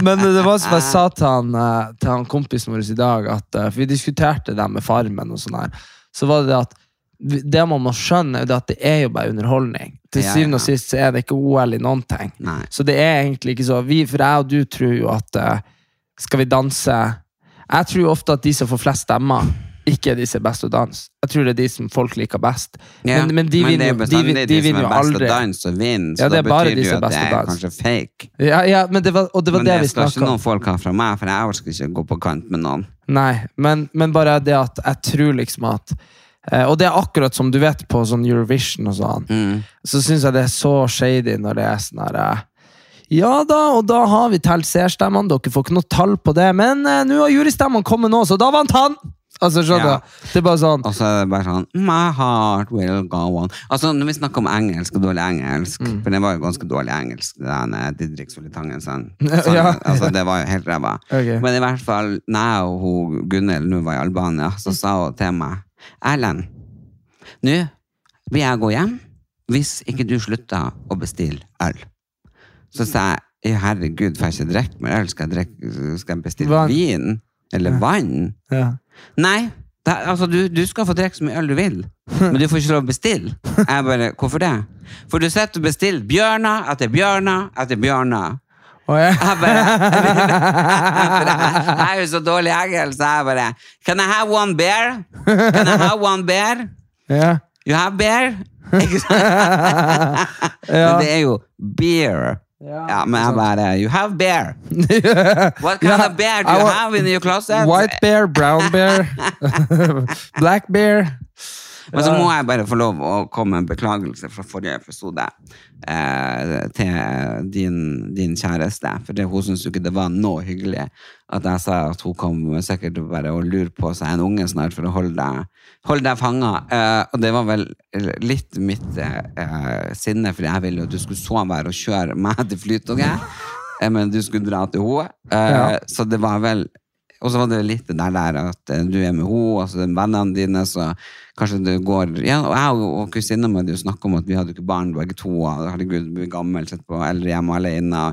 men det var som jeg sa til han, eh, til han kompisen vår i dag, at, eh, for vi diskuterte det med Farmen og sånn her, så var det det at det man må skjønne, er at det er jo bare underholdning. til syvende og sist så er det ikke OL i noen ting. Nei. Så det er egentlig ikke så vi, For jeg og du tror jo at eh, skal vi danse Jeg tror jo ofte at de som får flest stemmer, ikke er de som er best å danse. Jeg tror det er de som folk liker best. Ja, Men, men de det vinner er jo de, bestandig vin- de, de de som er best aldri. å danse og vinner, så Ja, det er da betyr det jo er at det er danse. kanskje fake. Ja, ja, men det var, og det var Men det det vi skal ikke noen folk ha fra meg, for jeg orker ikke gå på kant med noen. Nei, men, men bare det at jeg tror liksom at eh, Og det er akkurat som du vet på sånn Eurovision og sånn, Mm. så syns jeg det er så shady når det er sånn her eh, Ja da, og da har vi telt seerstemmene, dere får ikke noe tall på det, men eh, nå har jurystemmene kommet nå, så da vant han! Altså, skjønner Ja. Det er bare sånn Og så er det bare sånn My heart will go on. Altså Når vi snakker om engelsk og dårlig engelsk Mm. For det var jo ganske dårlig engelsk, Denne Didrik Solitangen sånn. Ja. Altså, det var jo helt ræva. Okay. Men i hvert fall, når hun Gunnhild nå var i Albania, så sa hun til meg Erlend, nå vil jeg gå hjem hvis ikke du slutter å bestille øl. Så sa jeg herregud, får jeg ikke drikke mer øl? Skal jeg, drikke, skal jeg bestille vin? Eller vann? ja. Nei, det, altså du, du skal få drikke så mye øl du vil, men du får ikke lov å bestille. Jeg bare, hvorfor det? For du sitter og bestiller bjørner etter bjørner etter bjørner. Oh, ja. Jeg bare, jeg er jo så dårlig i engelsk, så jeg bare Can I have one bear? Can I have one bear? ja. You have bear? Ikke sant? Men det er jo beer. Ja, men jeg bare er You have bear. What kind Ja, of bear do you have in your closet? White bear, brown bear, black bear. Men så må jeg bare få lov å komme med en beklagelse fra forrige episode eh, til din, din kjæreste. For det, hun syntes jo ikke det var noe hyggelig at jeg sa at hun kom sikkert bare og lurer på seg en unge snart for å holde deg, holde deg fanga. Eh, og det var vel litt mitt eh, sinne, for jeg ville jo at du skulle sove her og kjøre meg til Flytoget, eh, men du skulle dra til henne. Eh. Så det var vel og så var det litt det der, der at eh, du er med henne, og så det vennene dine, så kanskje det går Ja, og jeg og, kusina mi hadde jo snakka om at vi hadde jo ikke barn begge to, og herregud, vi gammel, sett på eldrehjem alene.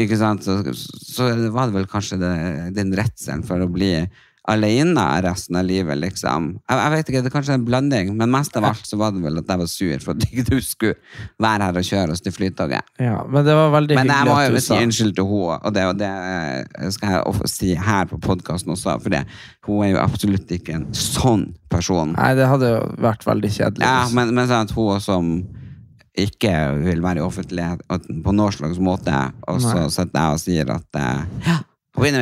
Ikke sant? Så, så var det vel kanskje det, den redselen for å bli alene resten av livet, liksom. Jeg, jeg vet ikke, det er kanskje en blanding, men mest av alt så var det vel at jeg var sur for at ikke du skulle være her og kjøre oss til Flytoget. Ja, men det var veldig Men jeg hyggelig må at jo du si sa. unnskyld til henne, og det, og det eh, skal jeg si her på podkasten også, for det, hun er jo absolutt ikke en sånn person. Nei, det hadde jo vært veldig kjedelig. Ja, hvis- men, men sånn at hun som ikke vil være i offentlighet på noen slags måte, og så Nei. sitter jeg og sier at eh, ja,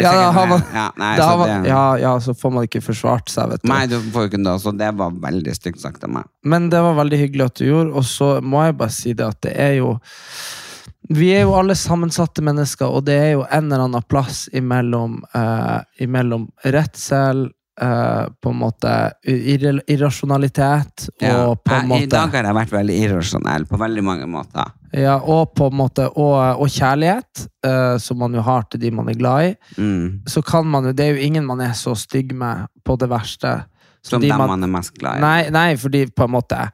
ja, med- ja, nei, så det, ja, ja, så får man ikke forsvart seg, vet du. Nei, du får jo ikke det, så det var veldig stygt sagt av meg. Men det var veldig hyggelig at du gjorde, og så må jeg bare si det at det er jo Vi er jo alle sammensatte mennesker, og det er jo en eller annen plass imellom, eh, imellom redsel, på en måte irre, irrasjonalitet, og Ja. på en måte, I dag har jeg vært veldig irrasjonell på veldig mange måter. Ja, og på en måte og, og kjærlighet, uh, som man jo har til de man er glad i. Mm. Så kan man jo Det er jo ingen man er så stygg med på det verste. Som de dem man- man er mest glad i. Nei, nei, fordi på en måte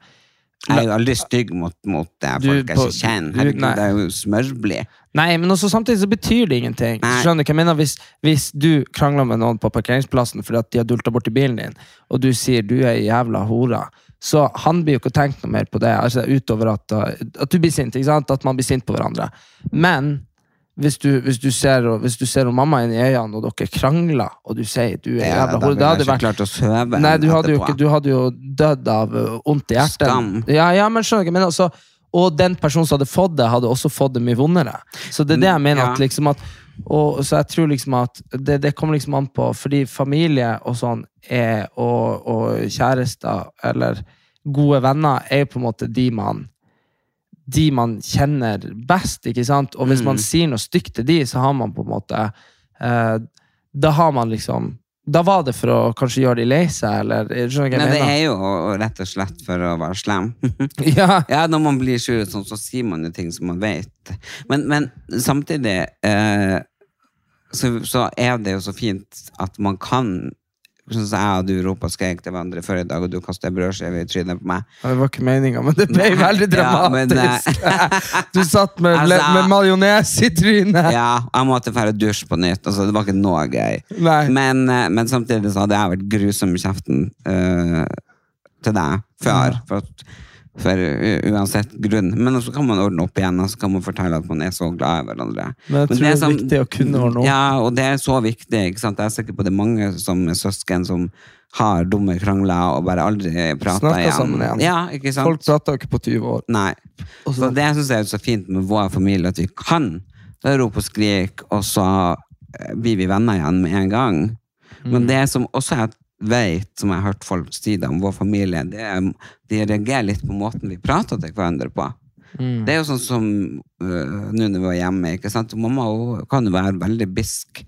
Jeg er jo aldri stygg mot, mot folk jeg ikke kjenner. Herregud, det er jo smørblid. Nei, men også samtidig så betyr det ingenting. Nei. Skjønner du hva jeg mener? Hvis, hvis du krangler med noen på parkeringsplassen fordi at de har dulta borti bilen din, og du sier du er ei jævla hora, så han blir jo ikke tenkt noe mer på det, altså utover at, at du blir sint. ikke sant? At man blir sint på hverandre. Men hvis du, hvis du ser, hvis du ser mamma inn i øynene, og dere krangler, og du sier du er jævla jævla da ville jeg ikke vært klart å sove Nei, du hadde, ikke, du hadde jo dødd av vondt i hjertet. Skam. Ja, ja, men skjønner ikke, men altså, og den personen som hadde fått det, hadde også fått det mye vondere. Så det er det jeg mener. Ja. at liksom at og, Så jeg tror liksom at det, det kommer liksom an på Fordi familie og sånn er, og, og kjærester eller gode venner er jo på en måte de man de man kjenner best, ikke sant? Og hvis Mm. man sier noe stygt til de, så har man på en måte eh, Da har man liksom Da var det for å kanskje gjøre de lei seg, eller skjønner Men det er jo rett og slett for å være slem. Ja, ja, når man blir sur, sånn, så sier man jo ting som man vet. Men, men samtidig eh, så, så er det jo så fint at man kan Sånn som jeg og du ropa og skrek til hverandre før i dag, og du kastet en brødskive i trynet på meg. Det var ikke meninga, men det ble veldig Ja, men, dramatisk. du satt med, Altså- med majones i trynet. Ja, jeg måtte dra dusj på nytt. Altså, det var ikke noe gøy. Men, eh, men samtidig så hadde jeg vært grusom i kjeften uh, til deg før. For at For uansett grunn. Men så kan man ordne opp igjen, og så kan man fortelle at man er så glad i hverandre. Men jeg tror det er viktig å kunne ordne opp. Ja, og det er så viktig. ikke sant? Jeg er sikker på det er mange som er søsken som har dumme krangler og bare aldri prater Snakker igjen. sammen igjen. Ja, ikke sant? Folk prater ikke på 20 år. Nei. Så det syns jeg er så fint med vår familie, at vi kan rope og skrike, og så eh, blir vi venner igjen med en gang. Mm. Men det som også jeg vet, som jeg har hørt folk si det om vår familie, det er de reagerer litt på måten vi prater til hverandre på. Mm. Det er jo sånn som uh, nå når vi var hjemme, ikke sant? Mamma hun kan jo være veldig bisk.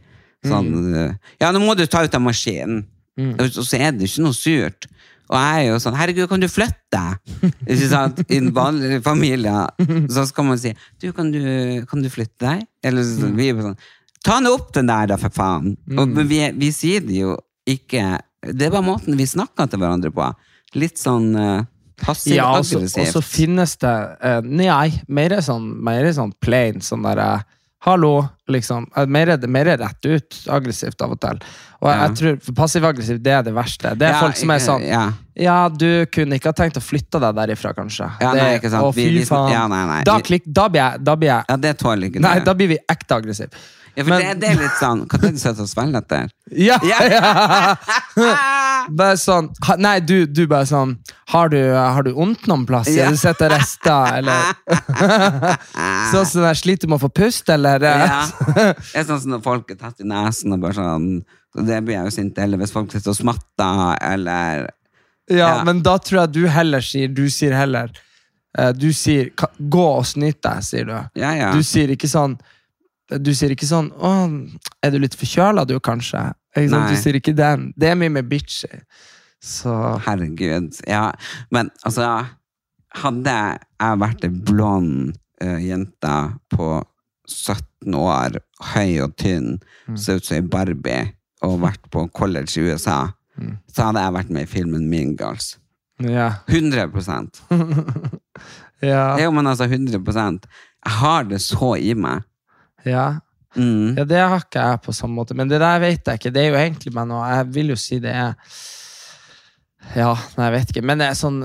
Sånn, mm. ja, nå må du ta ut av maskinen. Og så er det ikke noe surt. Og jeg er jo sånn, herregud, kan du flytte deg? I en vanlig familie, så skal man si, du, kan du, kan du flytte deg? Eller så, vi er sånn, ta nå opp den der da, for faen. Og, men vi, vi sier det jo ikke, det er bare måten vi snakker til hverandre på. Litt sånn uh, Ja, og så- og så finnes det uh, Nei, mer sånn, mer sånn plain, sånn derre Hallo, liksom. Eh, Mer, mer rett ut, aggressivt av og til. Og jeg, Ja. jeg tror Passiv-aggressivt, det er det verste. Det er Ja, folk som er sånn ja. Ja, du kunne ikke ha tenkt å flytte deg derifra, kanskje. Ja, det, nei, ikke sant. Å, fy vi- faen. ja, nei, nei. Da, klik, da blir jeg, da blir jeg Ja, det tåler ikke Nei, da blir vi ekte aggressive. Ja, for Men- det, det er litt sånn Hva er det du sitter og svelger etter? Ja! bare sånn Nei, du, du bare sånn Har du, har du vondt noen plass? Ja. Du sitter og rister, eller Sånn som jeg sliter med å få puste, eller Ja. Det er sånn som når folk er tatt i nesen og bare sånn så Det blir jeg jo sint Eller hvis folk sitter og smatter, eller Ja, Ja. men da tror jeg du heller sier Du sier heller eh, Du sier 'gå og snyt deg', sier du. Ja, ja. Du sier ikke sånn Du sier ikke sånn 'Å, er du litt forkjøla, du, kanskje?' Du sier ikke den. Det er mye mer bitchy. Så Herregud. Ja, men altså Hadde jeg vært ei blond uh, jente på 17 år, høy og tynn, Mm. så ut som ei Barbie, og vært på college i USA, Mm. så hadde jeg vært med i filmen Mean Girls. ja. 100 Ja. Jo, men altså 100 Jeg har det så i meg. Ja. Mm. Ja, det har ikke jeg på samme måte, men det der vet jeg ikke. Det er jo egentlig meg nå. Jeg vil jo si det er Ja, nei, jeg vet ikke. Men det er sånn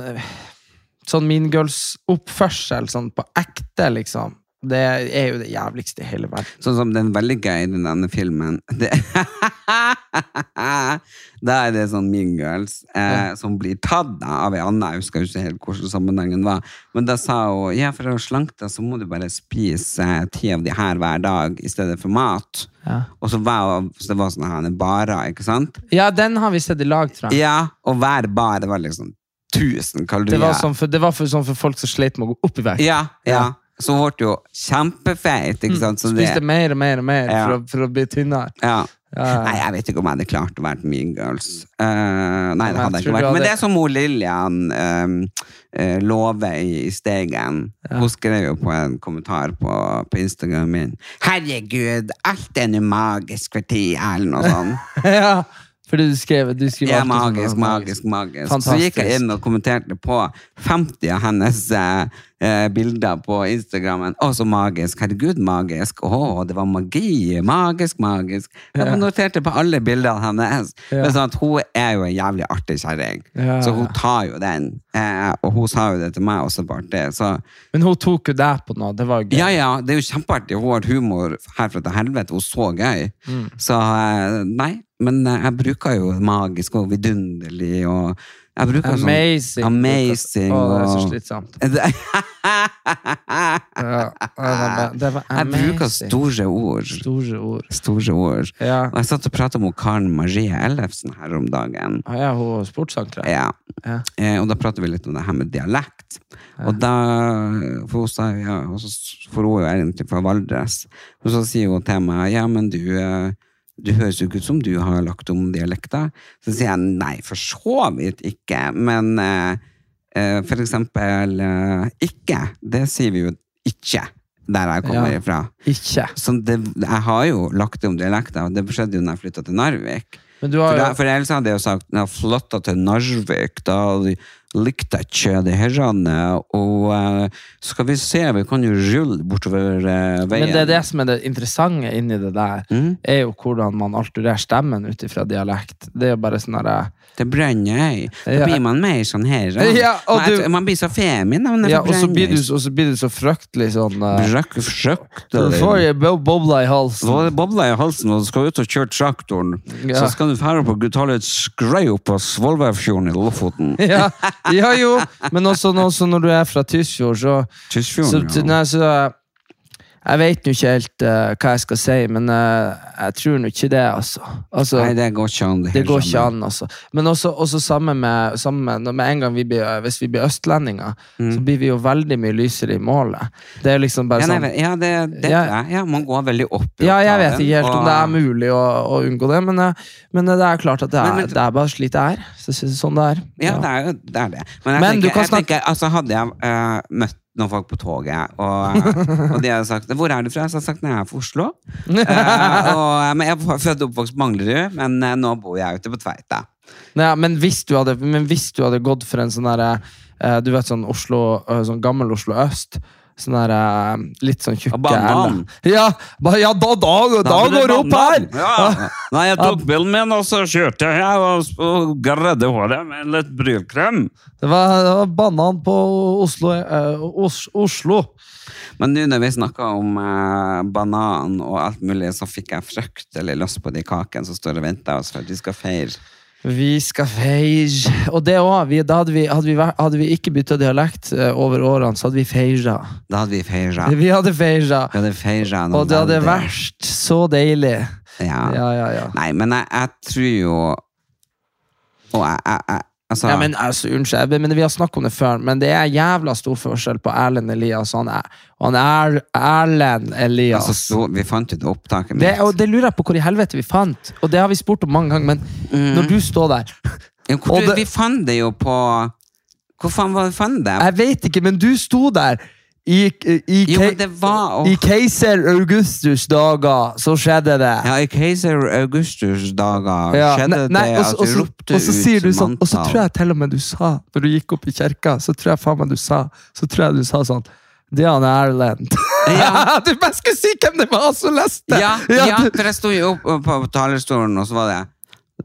Sånn Mean Girls-oppførsel sånn på ekte, liksom. Det er jo det jævligste i hele verden. Sånn som den veldig gøy den denne filmen. Det, da er det sånn Mean Girls eh, som blir tatt av ei anna. Jeg husker ikke helt hvordan sammenhengen var. Men da sa hun ja, for å slanke så må du bare spise eh, ti av de her hver dag i stedet for mat. Ja. Og så var så det var sånne her barer, ikke sant? Ja, den har vi sett i lag, tror jeg. Ja, og hver bar det var liksom 1000 kalorier. Det var, sånn for, det var for, sånn for folk som slet med å gå opp i vekt. Ja, ja. Så ble du jo kjempefeit, ikke sant? Så det- Spiste mer og mer og mer Ja. for, å, for å bli tynnere. Ja. Ja. Nei, jeg vet ikke om jeg hadde klart å være Mean Girls. Uh, nei, det hadde jeg ikke vært. Hadde... Men det er som hun Lillian uh, Love i, i Stegen. Hun skrev jo på en kommentar på, på Instagram min 'Herregud, alt er nå magisk for tida', eller noe sånt. ja, fordi du skrev du skrev Ja, sånn, magisk, magisk, magisk. Så gikk jeg inn og kommenterte på 50 av hennes eh, eh, bilder på Instagrammen. Å, så magisk. Herregud, magisk. Å, det var magi. Magisk, magisk. Jeg Ja. noterte på alle bildene hennes. Ja. Men sånn at hun er jo en jævlig artig kjerring, Ja. Så hun tar jo den. Eh, og hun sa jo det til meg også på artig. Så Men hun tok jo deg på noe. Det var gøy. ja, ja, det er jo kjempeartig. Hun har humor herfra til helvete. Hun så gøy. Mm. Så eh, nei, men eh, jeg bruker jo magisk og vidunderlig og jeg bruker sånn- Amazing. Amazing. Å, det er så slitsomt. Ja, det var, amazing. Jeg bruker store ord. Store ord. Store ord. Ja, Og jeg satt og pratet med Karen Marie Ellefsen her om dagen. Ah, ja hun sportsankere. Ja. Ja. Eh, og da prater vi litt om det her med dialekt. Og da For hun sa ja, for hun er egentlig fra Valdres. Og så sier hun til meg ja, men du eh, du høres jo ikke ut som du har lagt om dialekta. Så sier jeg nei, for så vidt ikke. Men eh, eh, for eksempel eh, ikke. Det sier vi jo ikke der jeg kommer Ja. ifra. Ikke. Så det, jeg har jo lagt om dialekta, og det skjedde jo når jeg flytta til Narvik. Men du For, da, for ellers hadde jeg jo sagt når jeg flytta til Narvik, da likte jeg ikke det her. Og eh, skal vi se, vi kan jo rulle bortover eh, veien. Men det er det som er det interessante inni det der, Mm. er jo hvordan man alturerer stemmen ut ifra dialekt. Det er jo bare sånn derre til Brønnøy. Da Ja. blir man mer sånn her. Ja, du- man blir så femin er Ja, og så blir du, og så blir du så fryktelig sånn uh, Brøk, Du får bobla i halsen. Det bobla i halsen, og du skal ut og kjøre traktoren. Ja. Så skal du fære på Gutalets opp på Svolværfjorden i Lofoten. Ja, ja jo, men også, også når du er fra Tysfjord, så, Tysfjorden, så, ja. nei, så Jeg vet nå ikke helt uh, hva jeg skal si, men uh, jeg tror nå ikke det, altså. altså Nei, det går ikke an. det det går ikke an, altså. Men også, også sammen med, sammen med, med en gang vi blir, hvis vi blir østlendinger, så blir vi jo veldig mye lysere i målet. Det er liksom bare Ja, sånn nei, ja, det, det Ja. ja, man går veldig opp i Ja, jeg vet ikke helt om det er mulig å, å unngå det, men, eh, men det er klart at det er, Men- men- det er bare slik det er. Så, så, sånn det er. Ja, det er jo det. Er det. Men, jeg Men tenker, jeg tenker, altså Hadde jeg uh, møtt noen folk på toget, og, og de hadde sagt 'Hvor er du fra?' Så hadde jeg sagt 'Nei, jeg er fra Oslo'. uh, og, men jeg er født og oppvokst på Manglerud, men uh, nå bor jeg ute på Tveita. Nei, men, hvis du hadde, men hvis du hadde gått for en sånn derre Du vet sånn Oslo, eh, sånn gammel Oslo øst. Sånn der, eh, litt sånn tjukke Banan. Ja, ba, ja da, da, da, går det opp her! Ja. Nei, jeg tok bilen min, og så kjørte jeg og, og gredde håret med litt brylkrem. Det var, det var banan på Oslo. eh, Os, Oslo. Men nå når vi snakka om eh, banan og alt mulig, så fikk jeg fryktelig lyst på de kakene som står og venter oss for at vi skal feire. Vi skal feige. Og det òg. Da hadde vi, hadde, vi, hadde vi ikke bytta dialekt eh, over årene, så hadde vi feira. Da hadde vi feira. Vi hadde feira. Vi hadde feira Og det hadde vært så deilig. Ja. Ja, ja, ja. Nei, men jeg, jeg tror jo Og jeg, jeg, jeg Altså Ja, men altså, Unnskyld, men vi har snakket om det før, men det er jævla stor forskjell på Erlend Elias og han, er, han er Erlend Elias. altså, så, Vi fant ut opptaket mitt. det, og det lurer jeg på hvor i helvete vi fant, og det har vi spurt om mange ganger, men Mm. når du står der Ja, hvor, det- Vi fant det jo på Hvor faen var vi fant det? Jeg vet ikke, men du sto der i, i, Jo, var i keiser Augustus dager, så skjedde det. Ja, I keiser Augustus' dager Ja, skjedde nei, nei, det at vi ropte Og så ut du sånn, og så tror jeg til og med du sa, når du gikk opp i kirka, så tror jeg faen meg du sa Så tror jeg du sa sånn Det er han Erlend. Ja. du bare skulle si hvem det var som leste! Ja, ja, du- for jeg sto jo opp på talerstolen, og så var det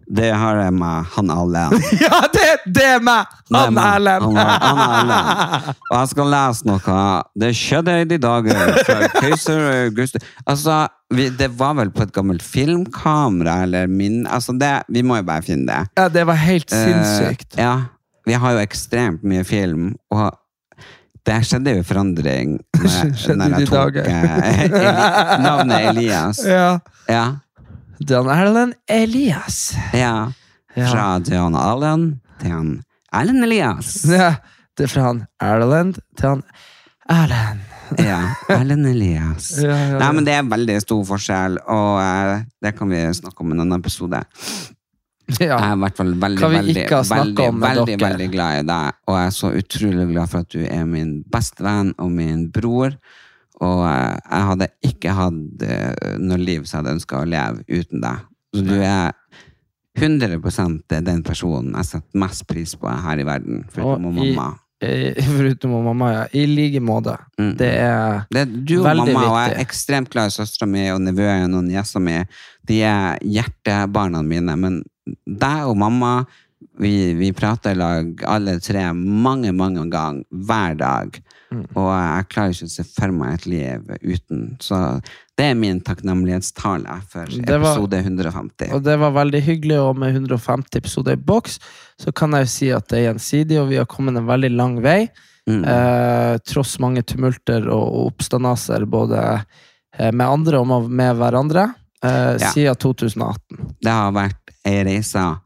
Det har jeg med han Erlend. ja det, det er meg! Han Erlend! Han, Erlend. Og jeg skal lese noe. Det skjedde i de dager fra keiser August Altså, vi, det var vel på et gammelt filmkamera, eller min Altså, det Vi må jo bare finne det. Ja, det var helt sinnssykt. Uh, ja. Vi har jo ekstremt mye film, og det skjedde jo forandring med, Skjedde når jeg tok eh, Eli, navnet Elias. Ja. Ja. Han Erlend Elias. ja. Ja. Fra John Allen til han Erlend Elias. Ja, det er fra han Erlend til han Erlend. Ja, Erlend Elias. Ja, ja, ja. Nei, men det er veldig stor forskjell, og uh, det kan vi snakke om i en annen episode. Jeg er i hvert fall veldig, veldig, veldig, veldig, veldig glad i deg, og jeg er så utrolig glad for at du er min beste venn og min bror. Og eh, jeg hadde ikke hatt eh, noe liv som jeg hadde ønska å leve uten deg. Så du er 100 den personen jeg setter mest pris på her i verden, foruten Og i- mamma. Eh, Foruten mamma, ja. I like måte. Mm. Det er Det viktig. du og Veldig mamma, og jeg er ekstremt glad i søstera mi og nevøen og niesa mi. De er hjertebarna mine. Men deg og mamma, vi, vi prater i lag alle tre mange, mange ganger hver dag. Mm. Og jeg klarer ikke å se for meg et liv uten. Så det er min takknemlighetstale for var- episode 150. Og det var veldig hyggelig, og med 150 episoder i boks, så kan jeg jo si at det er gjensidig, og vi har kommet en veldig lang vei. Mm. Eh, tross mange tumulter og oppstandaser både eh, med andre og med hverandre, eh, Ja. siden 2018. Det har vært ei reise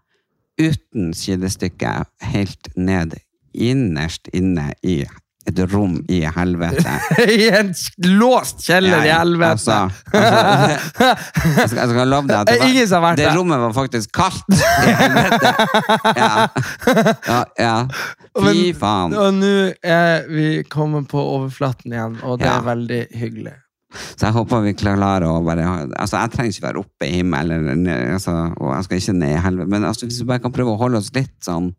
uten sidestykke, helt ned innerst inne i et rom i helvete. I en låst kjeller i helvete! altså, altså, jeg, skal, jeg skal love deg at det, ingen som har vært det rommet var faktisk kaldt i helvete. Ja. Ja, ja. Fy faen. Og nå er vi kommet på overflaten igjen, og det er veldig hyggelig. Så jeg håper vi klarer å bare Altså, jeg trenger ikke være oppe i himmelen, eller altså, og jeg skal ikke ned i helvete, men altså, hvis vi bare kan prøve å holde oss litt sånn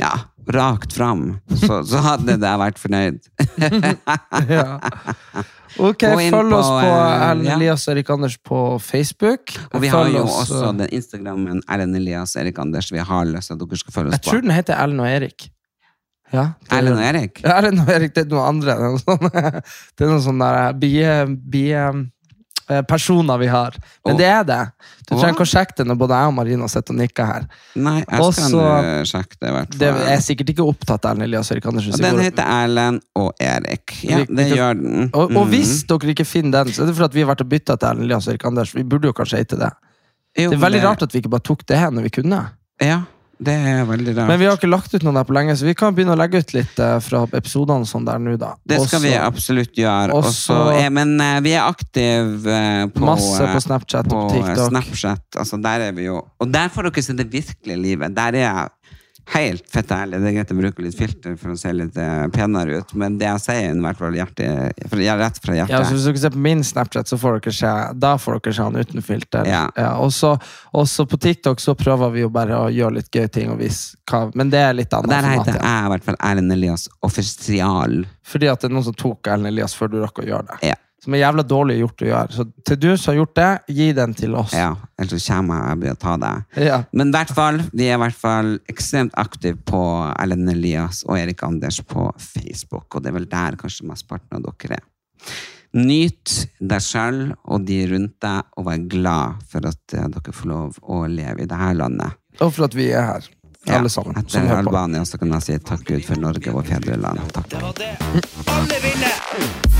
ja, rakt fram, så, så hadde jeg vært fornøyd. Ja. Ok, følg oss på, eh, Erlend ja. Elias og Erik Anders på Facebook. Og vi har Følg jo oss, også eh, den Instagrammen Erlend Elias Erik Anders. Vi har lyst til at dere skal følge Jeg oss på. tror den heter Erlend og Erik. Ja, Erlend og. Erik? Ja, Erlend og Erik, det er noe andre. Det er noe sånn, det er noen sånne der bie, bie, eh, personer vi har. Men og, det er det. Du trenger ikke å sjekke det når både jeg og Marina sitter og nikker her. Nei, jeg Også- skal sjekke det, i hvert Det er sikkert ikke opptatt Erlend Elias Erik Andersen. Den går- heter Erlend og Erik. Ja, Vi- vi det kan- gjør den. og, og Mhm. hvis dere ikke finner den, så er det fordi vi har vært og bytta til Erlend Elias Erik Anders. Vi burde jo kanskje hete det. Jo, Det er veldig rart at vi ikke bare tok det her når vi kunne. Ja, det er veldig rart. Men vi har ikke lagt ut noen der på lenge, så vi kan begynne å legge ut litt eh, fra episodene sånn der nå, da. Det skal Også- vi absolutt gjøre. også- Også, men eh, vi er aktive eh, på, Masse på Snapchat og på TikTok. Snapchat. Altså, der er vi jo. Og der får dere se det virkelige livet. Der er jeg helt fett ærlig. Det er greit å bruke litt filter for å se litt eh, penere ut, men det jeg sier, er i hvert fall hjerte, fra- ja, rett fra hjertet. Ja, så Hvis dere ser på min Snapchat, så får dere se Da får dere se han uten filter. Ja. og så på TikTok så prøver vi jo bare å gjøre litt gøye ting. Og vise hva, men det er litt Og annet der heter heter Ja. jeg i hvert fall Erlend Elias Offisial. Fordi at det er noen som tok Erlend Elias før du rakk å gjøre det. Ja. Som er jævla dårlig gjort å gjøre. Så til du som har gjort det, gi den til oss. ja. Ellers så kommer jeg og blir å ta deg. Ja. Men i hvert fall, vi er i hvert fall ekstremt aktive på Ellen Elias og Erik Anders på Facebook, og det er vel der kanskje mesteparten av dere er. Nyt deg sjøl og de rundt deg, og vær glad for at eh, dere får lov å leve i dette landet. Og for at vi er her, alle sammen. Etter. Albania så kan jeg si takk Gud for Norge, og fedreland. Takk. Det var det. Alle vinner!